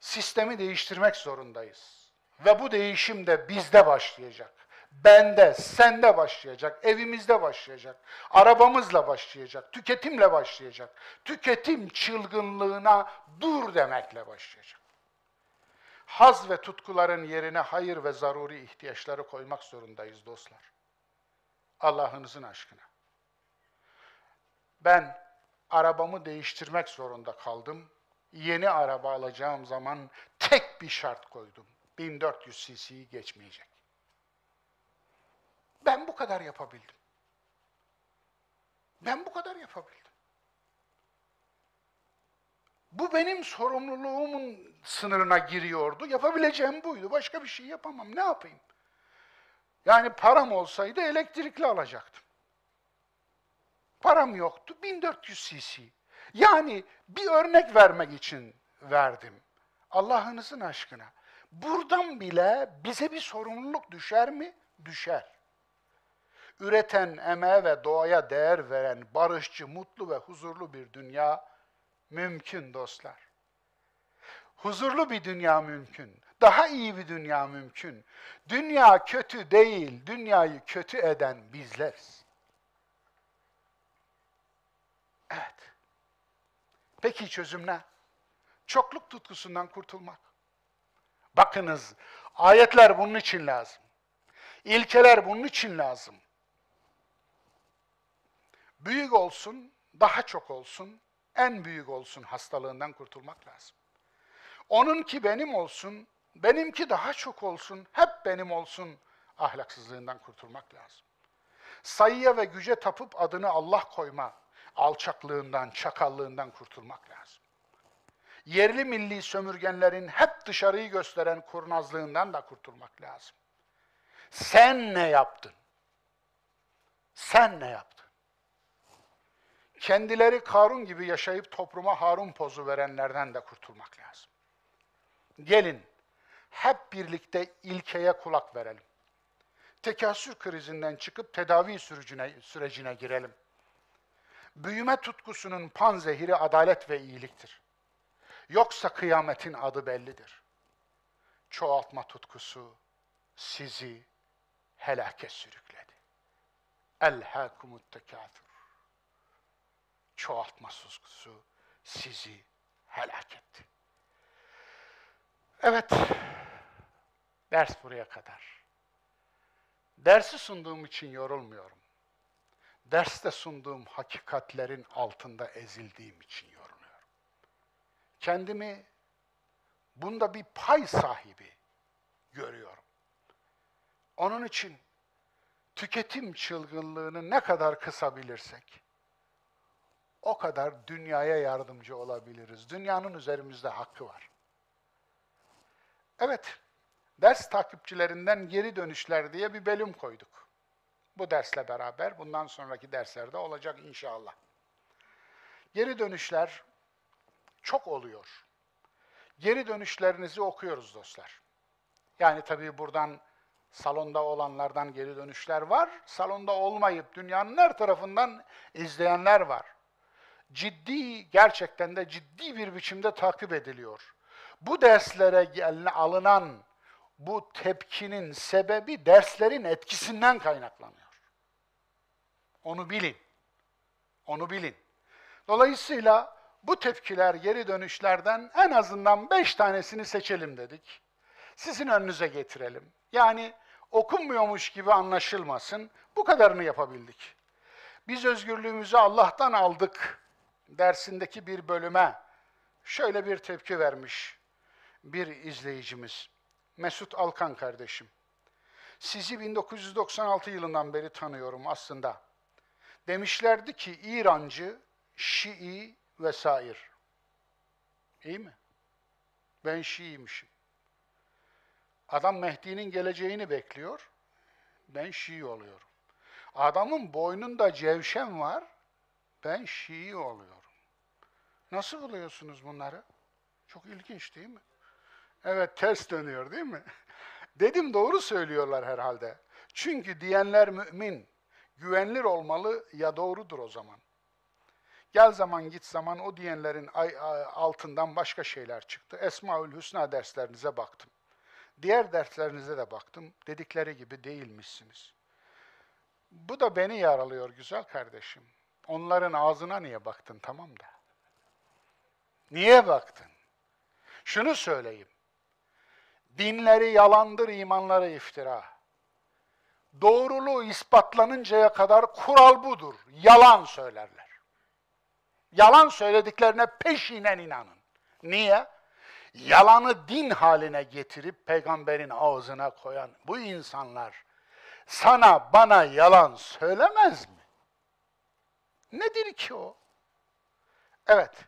Sistemi değiştirmek zorundayız. Ve bu değişim de bizde başlayacak. Bende, sende başlayacak, evimizde başlayacak, arabamızla başlayacak, tüketimle başlayacak. Tüketim çılgınlığına dur demekle başlayacak. Haz ve tutkuların yerine hayır ve zaruri ihtiyaçları koymak zorundayız dostlar. Allah'ınızın aşkına. Ben arabamı değiştirmek zorunda kaldım. Yeni araba alacağım zaman tek bir şart koydum. 1400 cc'yi geçmeyecek. Ben bu kadar yapabildim. Ben bu kadar yapabildim. Bu benim sorumluluğumun sınırına giriyordu. Yapabileceğim buydu. Başka bir şey yapamam. Ne yapayım? Yani param olsaydı elektrikli alacaktım. Param yoktu. 1400 cc. Yani bir örnek vermek için verdim. Allah'ınızın aşkına. Buradan bile bize bir sorumluluk düşer mi? Düşer. Üreten, emeğe ve doğaya değer veren, barışçı, mutlu ve huzurlu bir dünya mümkün dostlar. Huzurlu bir dünya mümkün. Daha iyi bir dünya mümkün. Dünya kötü değil, dünyayı kötü eden bizleriz. Evet. Peki çözüm ne? Çokluk tutkusundan kurtulmak. Bakınız, ayetler bunun için lazım. İlkeler bunun için lazım. Büyük olsun, daha çok olsun, en büyük olsun hastalığından kurtulmak lazım. Onunki benim olsun, benimki daha çok olsun, hep benim olsun ahlaksızlığından kurtulmak lazım. Sayıya ve güce tapıp adını Allah koyma alçaklığından, çakallığından kurtulmak lazım. Yerli milli sömürgenlerin hep dışarıyı gösteren kurnazlığından da kurtulmak lazım. Sen ne yaptın? Sen ne yaptın? Kendileri Karun gibi yaşayıp topluma Harun pozu verenlerden de kurtulmak lazım. Gelin hep birlikte ilkeye kulak verelim. tekasür krizinden çıkıp tedavi sürecine, sürecine girelim. Büyüme tutkusunun panzehiri adalet ve iyiliktir. Yoksa kıyametin adı bellidir. Çoğaltma tutkusu sizi helake sürükledi. Elhâkumut tekâthür. Çoğaltma tutkusu sizi helak etti. Evet, ders buraya kadar. Dersi sunduğum için yorulmuyorum. Derste sunduğum hakikatlerin altında ezildiğim için yoruluyorum. Kendimi bunda bir pay sahibi görüyorum. Onun için tüketim çılgınlığını ne kadar kısabilirsek o kadar dünyaya yardımcı olabiliriz. Dünyanın üzerimizde hakkı var. Evet, ders takipçilerinden geri dönüşler diye bir bölüm koyduk. Bu dersle beraber bundan sonraki derslerde olacak inşallah. Geri dönüşler çok oluyor. Geri dönüşlerinizi okuyoruz dostlar. Yani tabii buradan salonda olanlardan geri dönüşler var. Salonda olmayıp dünyanın her tarafından izleyenler var. Ciddi, gerçekten de ciddi bir biçimde takip ediliyor. Bu derslere alınan bu tepkinin sebebi derslerin etkisinden kaynaklanıyor. Onu bilin. Onu bilin. Dolayısıyla bu tepkiler, geri dönüşlerden en azından beş tanesini seçelim dedik. Sizin önünüze getirelim. Yani okunmuyormuş gibi anlaşılmasın. Bu kadarını yapabildik. Biz özgürlüğümüzü Allah'tan aldık dersindeki bir bölüme şöyle bir tepki vermiş bir izleyicimiz. Mesut Alkan kardeşim. Sizi 1996 yılından beri tanıyorum aslında. Demişlerdi ki İrancı, Şii vesaire. İyi mi? Ben Şiiymişim. Adam Mehdi'nin geleceğini bekliyor. Ben Şii oluyorum. Adamın boynunda cevşen var. Ben Şii oluyorum. Nasıl buluyorsunuz bunları? Çok ilginç değil mi? Evet ters dönüyor değil mi? [LAUGHS] Dedim doğru söylüyorlar herhalde. Çünkü diyenler mümin, güvenilir olmalı ya doğrudur o zaman. Gel zaman git zaman o diyenlerin altından başka şeyler çıktı. Esmaül Hüsna derslerinize baktım. Diğer derslerinize de baktım. Dedikleri gibi değilmişsiniz. Bu da beni yaralıyor güzel kardeşim. Onların ağzına niye baktın tamam da? Niye baktın? Şunu söyleyeyim. Dinleri yalandır, imanları iftira. Doğruluğu ispatlanıncaya kadar kural budur. Yalan söylerler. Yalan söylediklerine peşinen inanın. Niye? Yalanı din haline getirip peygamberin ağzına koyan bu insanlar sana bana yalan söylemez mi? Nedir ki o? Evet,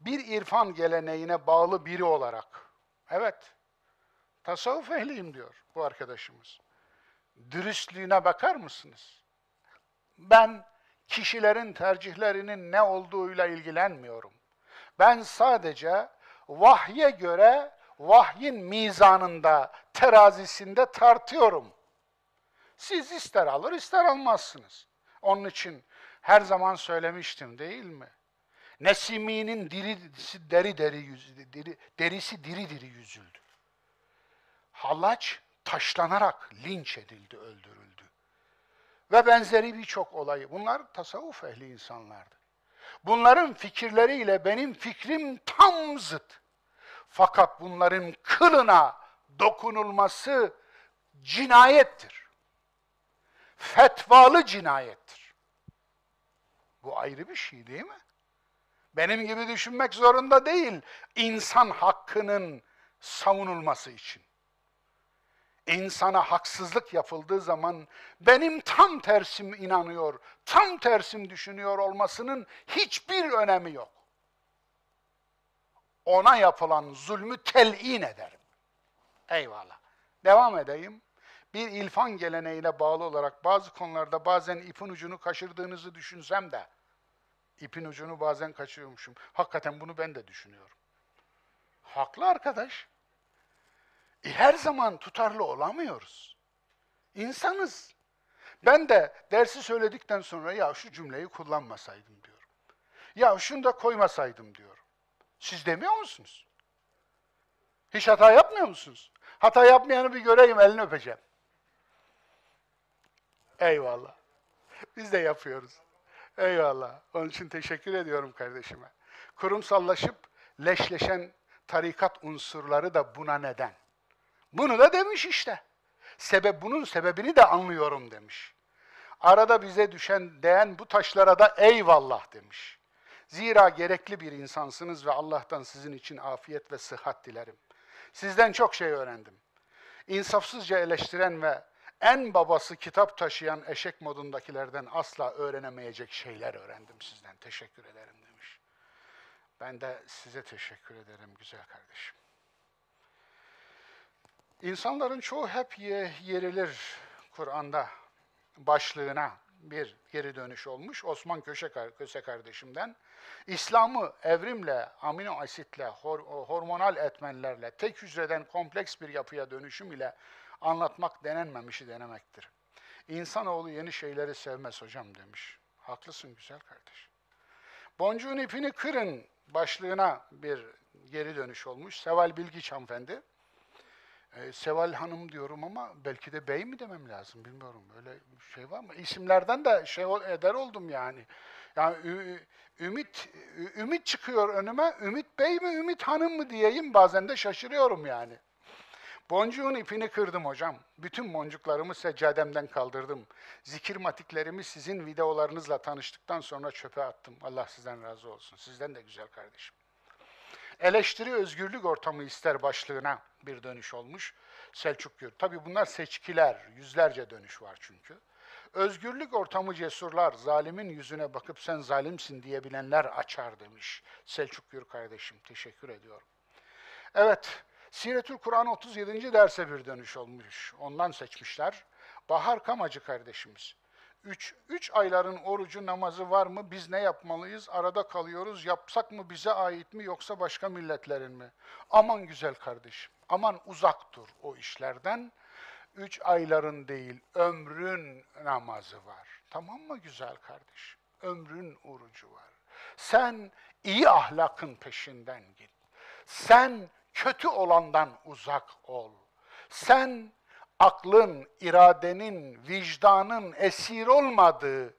bir irfan geleneğine bağlı biri olarak, evet, tasavvuf ehliyim diyor bu arkadaşımız. Dürüstlüğüne bakar mısınız? Ben kişilerin tercihlerinin ne olduğuyla ilgilenmiyorum. Ben sadece vahye göre vahyin mizanında, terazisinde tartıyorum. Siz ister alır ister almazsınız. Onun için her zaman söylemiştim değil mi? Nesimi'nin dirisi deri deri yüzü, deri, derisi diri diri yüzüldü. Hallaç taşlanarak linç edildi, öldürüldü. Ve benzeri birçok olayı. Bunlar tasavvuf ehli insanlardı. Bunların fikirleriyle benim fikrim tam zıt. Fakat bunların kılına dokunulması cinayettir. Fetvalı cinayettir. Bu ayrı bir şey değil mi? Benim gibi düşünmek zorunda değil insan hakkının savunulması için. İnsana haksızlık yapıldığı zaman benim tam tersim inanıyor, tam tersim düşünüyor olmasının hiçbir önemi yok. Ona yapılan zulmü telin ederim. Eyvallah. Devam edeyim. Bir ilfan geleneğine bağlı olarak bazı konularda bazen ipin ucunu kaçırdığınızı düşünsem de ipin ucunu bazen kaçırıyormuşum. Hakikaten bunu ben de düşünüyorum. Haklı arkadaş. E, her zaman tutarlı olamıyoruz. İnsanız. Ben de dersi söyledikten sonra ya şu cümleyi kullanmasaydım diyorum. Ya şunu da koymasaydım diyorum. Siz demiyor musunuz? Hiç hata yapmıyor musunuz? Hata yapmayanı bir göreyim elini öpeceğim. Eyvallah. Biz de yapıyoruz. Eyvallah. Onun için teşekkür ediyorum kardeşime. Kurumsallaşıp leşleşen tarikat unsurları da buna neden. Bunu da demiş işte. Sebep bunun sebebini de anlıyorum demiş. Arada bize düşen değen bu taşlara da eyvallah demiş. Zira gerekli bir insansınız ve Allah'tan sizin için afiyet ve sıhhat dilerim. Sizden çok şey öğrendim. İnsafsızca eleştiren ve en babası kitap taşıyan eşek modundakilerden asla öğrenemeyecek şeyler öğrendim sizden. Teşekkür ederim demiş. Ben de size teşekkür ederim güzel kardeşim. İnsanların çoğu hep ye, yerilir Kur'an'da başlığına bir geri dönüş olmuş. Osman Köşe, Köse kardeşimden. İslam'ı evrimle, amino asitle, hor, hormonal etmenlerle, tek hücreden kompleks bir yapıya dönüşüm ile anlatmak denenmemişi denemektir. İnsanoğlu yeni şeyleri sevmez hocam demiş. Haklısın güzel kardeş. Boncuğun ipini kırın başlığına bir geri dönüş olmuş. Seval Bilgiç hanımefendi. Ee, Seval Hanım diyorum ama belki de bey mi demem lazım bilmiyorum. Öyle şey var mı? İsimlerden de şey eder oldum yani. Yani Ümit Ümit çıkıyor önüme. Ümit Bey mi Ümit Hanım mı diyeyim bazen de şaşırıyorum yani. Boncuğun ipini kırdım hocam. Bütün boncuklarımı seccademden kaldırdım. Zikir matiklerimi sizin videolarınızla tanıştıktan sonra çöpe attım. Allah sizden razı olsun. Sizden de güzel kardeşim. Eleştiri özgürlük ortamı ister başlığına bir dönüş olmuş. Selçuk Gür. Tabii bunlar seçkiler. Yüzlerce dönüş var çünkü. Özgürlük ortamı cesurlar, zalimin yüzüne bakıp sen zalimsin diyebilenler açar demiş Selçuk Gür kardeşim. Teşekkür ediyorum. Evet, Siretül Kur'an 37. derse bir dönüş olmuş. Ondan seçmişler. Bahar Kamacı kardeşimiz. Üç, üç ayların orucu namazı var mı? Biz ne yapmalıyız? Arada kalıyoruz. Yapsak mı bize ait mi yoksa başka milletlerin mi? Aman güzel kardeşim. Aman uzak dur o işlerden. Üç ayların değil, ömrün namazı var. Tamam mı güzel kardeşim? Ömrün orucu var. Sen iyi ahlakın peşinden git. Sen kötü olandan uzak ol. Sen aklın, iradenin, vicdanın esir olmadığı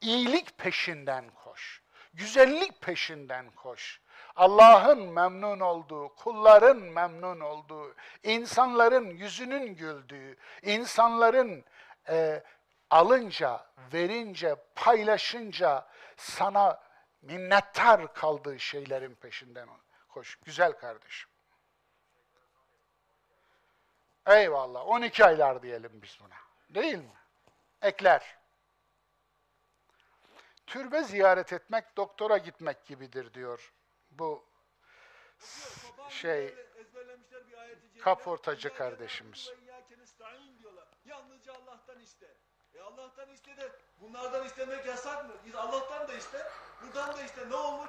iyilik peşinden koş. Güzellik peşinden koş. Allah'ın memnun olduğu, kulların memnun olduğu, insanların yüzünün güldüğü, insanların e, alınca, verince, paylaşınca sana minnettar kaldığı şeylerin peşinden koş. Güzel kardeşim. Eyvallah. 12 aylar diyelim biz buna. Değil mi? Ekler. Türbe ziyaret etmek doktora gitmek gibidir diyor. Bu şey kaportacı kardeşimiz. Yalnızca Allah'tan iste. E Allah'tan iste de bunlardan istemek yasak mı? Biz Allah'tan da iste, buradan da iste. Ne olur?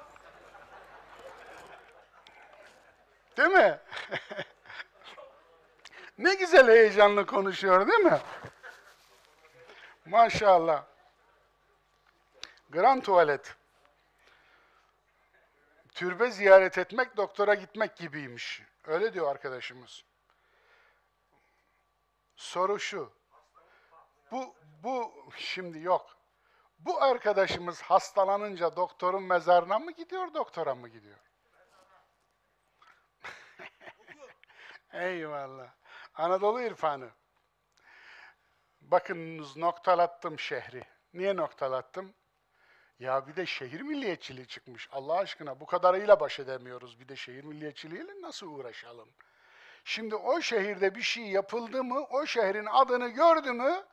Değil mi? [LAUGHS] ne güzel heyecanlı konuşuyor değil mi? Maşallah. Grand tuvalet. Türbe ziyaret etmek doktora gitmek gibiymiş. Öyle diyor arkadaşımız. Soru şu. Bu bu şimdi yok. Bu arkadaşımız hastalanınca doktorun mezarına mı gidiyor, doktora mı gidiyor? [LAUGHS] Eyvallah. Anadolu irfanı. Bakınız noktalattım şehri. Niye noktalattım? Ya bir de şehir milliyetçiliği çıkmış. Allah aşkına bu kadarıyla baş edemiyoruz. Bir de şehir milliyetçiliğiyle nasıl uğraşalım? Şimdi o şehirde bir şey yapıldı mı, o şehrin adını gördü mü,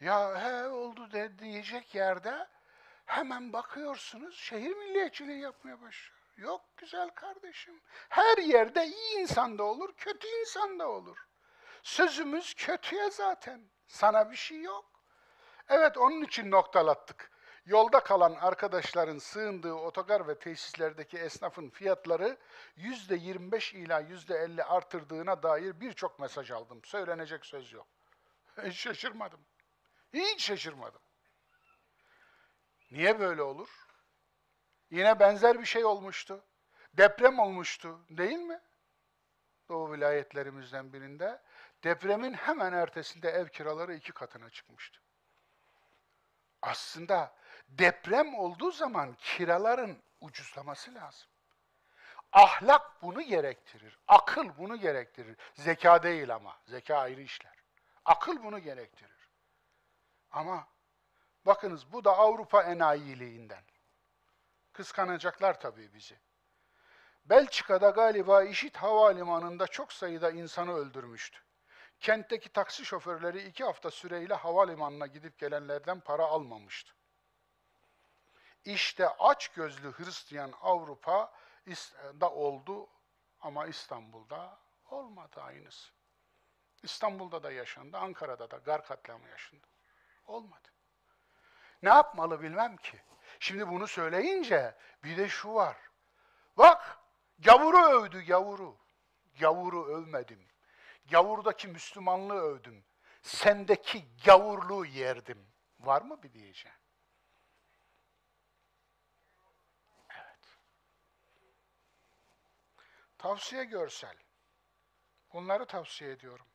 ya he oldu de diyecek yerde hemen bakıyorsunuz şehir milliyetçiliği yapmaya başlıyor. Yok güzel kardeşim. Her yerde iyi insan da olur, kötü insan da olur. Sözümüz kötüye zaten. Sana bir şey yok. Evet onun için noktalattık. Yolda kalan arkadaşların sığındığı otogar ve tesislerdeki esnafın fiyatları yüzde 25 ila yüzde 50 artırdığına dair birçok mesaj aldım. Söylenecek söz yok. Hiç şaşırmadım. Hiç şaşırmadım. Niye böyle olur? Yine benzer bir şey olmuştu. Deprem olmuştu değil mi? Doğu vilayetlerimizden birinde. Depremin hemen ertesinde ev kiraları iki katına çıkmıştı. Aslında deprem olduğu zaman kiraların ucuzlaması lazım. Ahlak bunu gerektirir. Akıl bunu gerektirir. Zeka değil ama. Zeka ayrı işler. Akıl bunu gerektirir. Ama bakınız bu da Avrupa enayiliğinden. Kıskanacaklar tabii bizi. Belçika'da galiba İşit Havalimanı'nda çok sayıda insanı öldürmüştü. Kentteki taksi şoförleri iki hafta süreyle havalimanına gidip gelenlerden para almamıştı. İşte aç gözlü Hristiyan Avrupa da oldu ama İstanbul'da olmadı aynısı. İstanbul'da da yaşandı, Ankara'da da gar katliamı yaşandı. Olmadı. Ne yapmalı bilmem ki. Şimdi bunu söyleyince bir de şu var. Bak, gavuru övdü gavuru. Gavuru övmedim. Gavurdaki Müslümanlığı övdüm. Sendeki gavurluğu yerdim. Var mı bir diyeceğim? Evet. Tavsiye görsel. Bunları tavsiye ediyorum.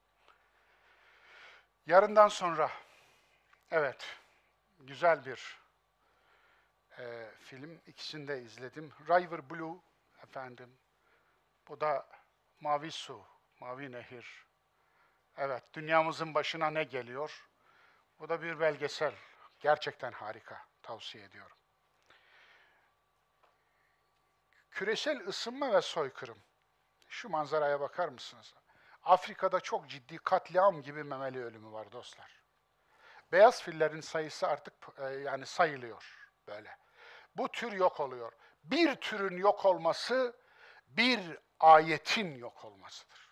Yarından sonra, evet, güzel bir e, film. İkisini de izledim. River Blue, efendim. Bu da Mavi Su, Mavi Nehir. Evet, dünyamızın başına ne geliyor? Bu da bir belgesel. Gerçekten harika. Tavsiye ediyorum. Küresel ısınma ve soykırım. Şu manzaraya bakar mısınız? Afrika'da çok ciddi katliam gibi memeli ölümü var dostlar. Beyaz fillerin sayısı artık e, yani sayılıyor böyle. Bu tür yok oluyor. Bir türün yok olması bir ayetin yok olmasıdır.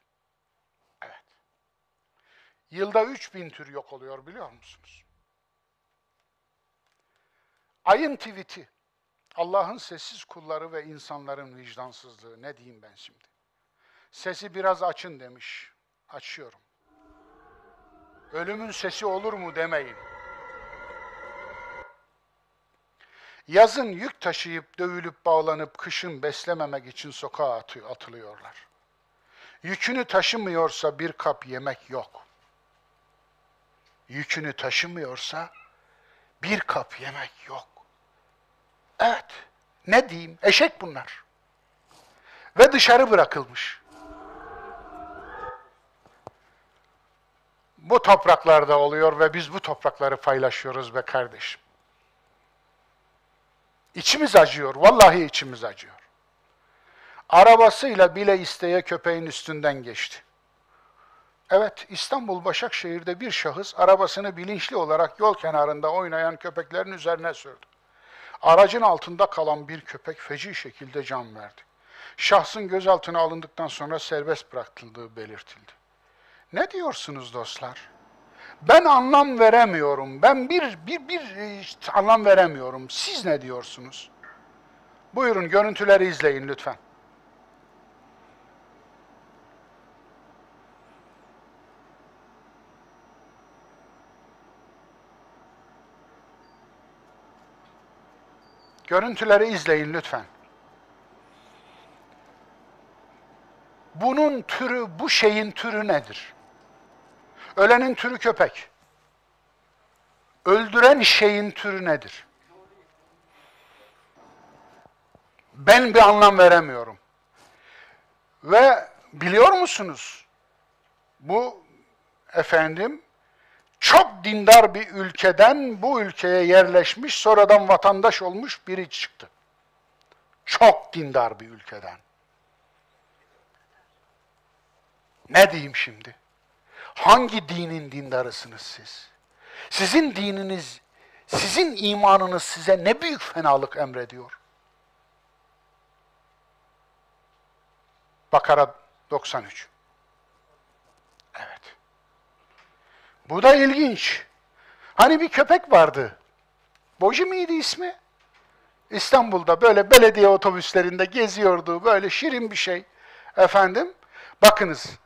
Yılda 3000 tür yok oluyor biliyor musunuz? Ayın tweet'i. Allah'ın sessiz kulları ve insanların vicdansızlığı. Ne diyeyim ben şimdi? Sesi biraz açın demiş. Açıyorum. Ölümün sesi olur mu demeyin. Yazın yük taşıyıp dövülüp bağlanıp kışın beslememek için sokağa atılıyorlar. Yükünü taşımıyorsa bir kap yemek yok. Yükünü taşımıyorsa bir kap yemek yok. Evet, ne diyeyim? Eşek bunlar. Ve dışarı bırakılmış. Bu topraklarda oluyor ve biz bu toprakları paylaşıyoruz be kardeşim. İçimiz acıyor, vallahi içimiz acıyor. Arabasıyla bile isteye köpeğin üstünden geçti. Evet, İstanbul Başakşehir'de bir şahıs arabasını bilinçli olarak yol kenarında oynayan köpeklerin üzerine sürdü. Aracın altında kalan bir köpek feci şekilde can verdi. Şahsın gözaltına alındıktan sonra serbest bırakıldığı belirtildi. Ne diyorsunuz dostlar? Ben anlam veremiyorum. Ben bir bir bir işte anlam veremiyorum. Siz ne diyorsunuz? Buyurun görüntüleri izleyin lütfen. Görüntüleri izleyin lütfen. Bunun türü, bu şeyin türü nedir? Ölenin türü köpek. Öldüren şeyin türü nedir? Ben bir anlam veremiyorum. Ve biliyor musunuz? Bu efendim çok dindar bir ülkeden bu ülkeye yerleşmiş, sonradan vatandaş olmuş biri çıktı. Çok dindar bir ülkeden. Ne diyeyim şimdi? Hangi dinin dindarısınız siz? Sizin dininiz, sizin imanınız size ne büyük fenalık emrediyor? Bakara 93. Evet. Bu da ilginç. Hani bir köpek vardı. Boji miydi ismi? İstanbul'da böyle belediye otobüslerinde geziyordu. Böyle şirin bir şey. Efendim, bakınız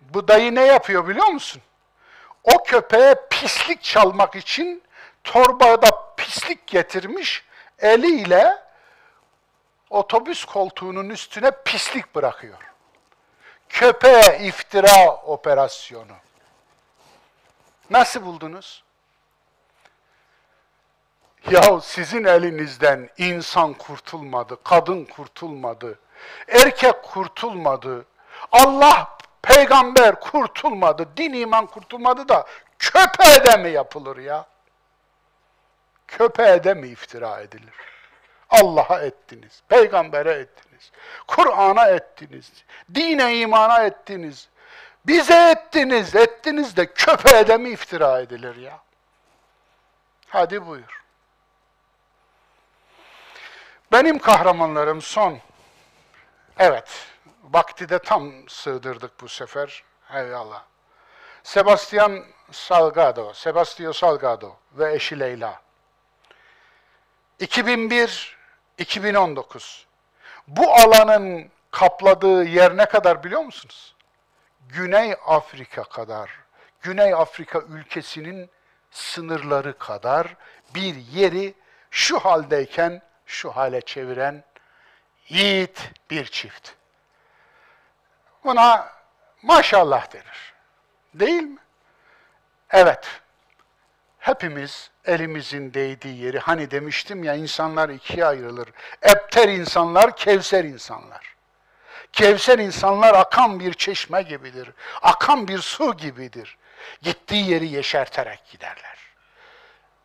Bu dayı ne yapıyor biliyor musun? O köpeğe pislik çalmak için torbada pislik getirmiş, eliyle otobüs koltuğunun üstüne pislik bırakıyor. Köpeğe iftira operasyonu. Nasıl buldunuz? Yahu sizin elinizden insan kurtulmadı, kadın kurtulmadı, erkek kurtulmadı, Allah, peygamber kurtulmadı, din iman kurtulmadı da köpeğe de mi yapılır ya? Köpeğe de mi iftira edilir? Allah'a ettiniz, peygambere ettiniz, Kur'an'a ettiniz, dine imana ettiniz, bize ettiniz, ettiniz de köpeğe de mi iftira edilir ya? Hadi buyur. Benim kahramanlarım son. Evet, vakti de tam sığdırdık bu sefer. Eyvallah. Sebastian Salgado, Sebastio Salgado ve eşi Leyla. 2001-2019. Bu alanın kapladığı yer ne kadar biliyor musunuz? Güney Afrika kadar, Güney Afrika ülkesinin sınırları kadar bir yeri şu haldeyken şu hale çeviren yiğit bir çift. Buna maşallah denir. Değil mi? Evet. Hepimiz elimizin değdiği yeri, hani demiştim ya insanlar ikiye ayrılır. Ebter insanlar, kevser insanlar. Kevser insanlar akan bir çeşme gibidir. Akan bir su gibidir. Gittiği yeri yeşerterek giderler.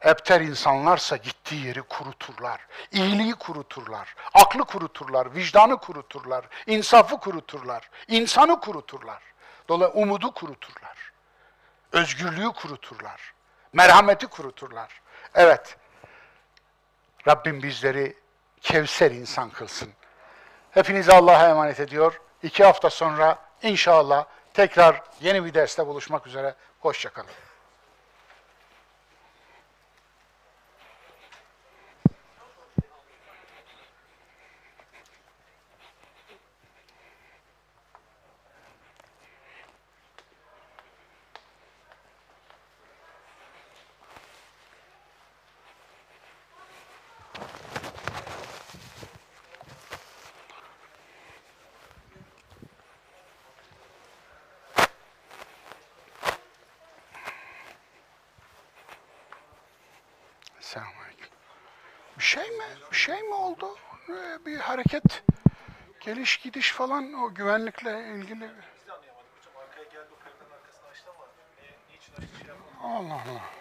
Ebter insanlarsa gittiği yeri kuruturlar. İyiliği kuruturlar. Aklı kuruturlar. Vicdanı kuruturlar. insafı kuruturlar. insanı kuruturlar. Dolayısıyla umudu kuruturlar. Özgürlüğü kuruturlar. Merhameti kuruturlar. Evet. Rabbim bizleri kevser insan kılsın. Hepinizi Allah'a emanet ediyor. İki hafta sonra inşallah tekrar yeni bir derste buluşmak üzere. Hoşçakalın. Selamünaleyküm. Bir şey mi? Bir şey mi oldu? Ee, Bir hareket, geliş gidiş falan o güvenlikle ilgili. Allah Allah.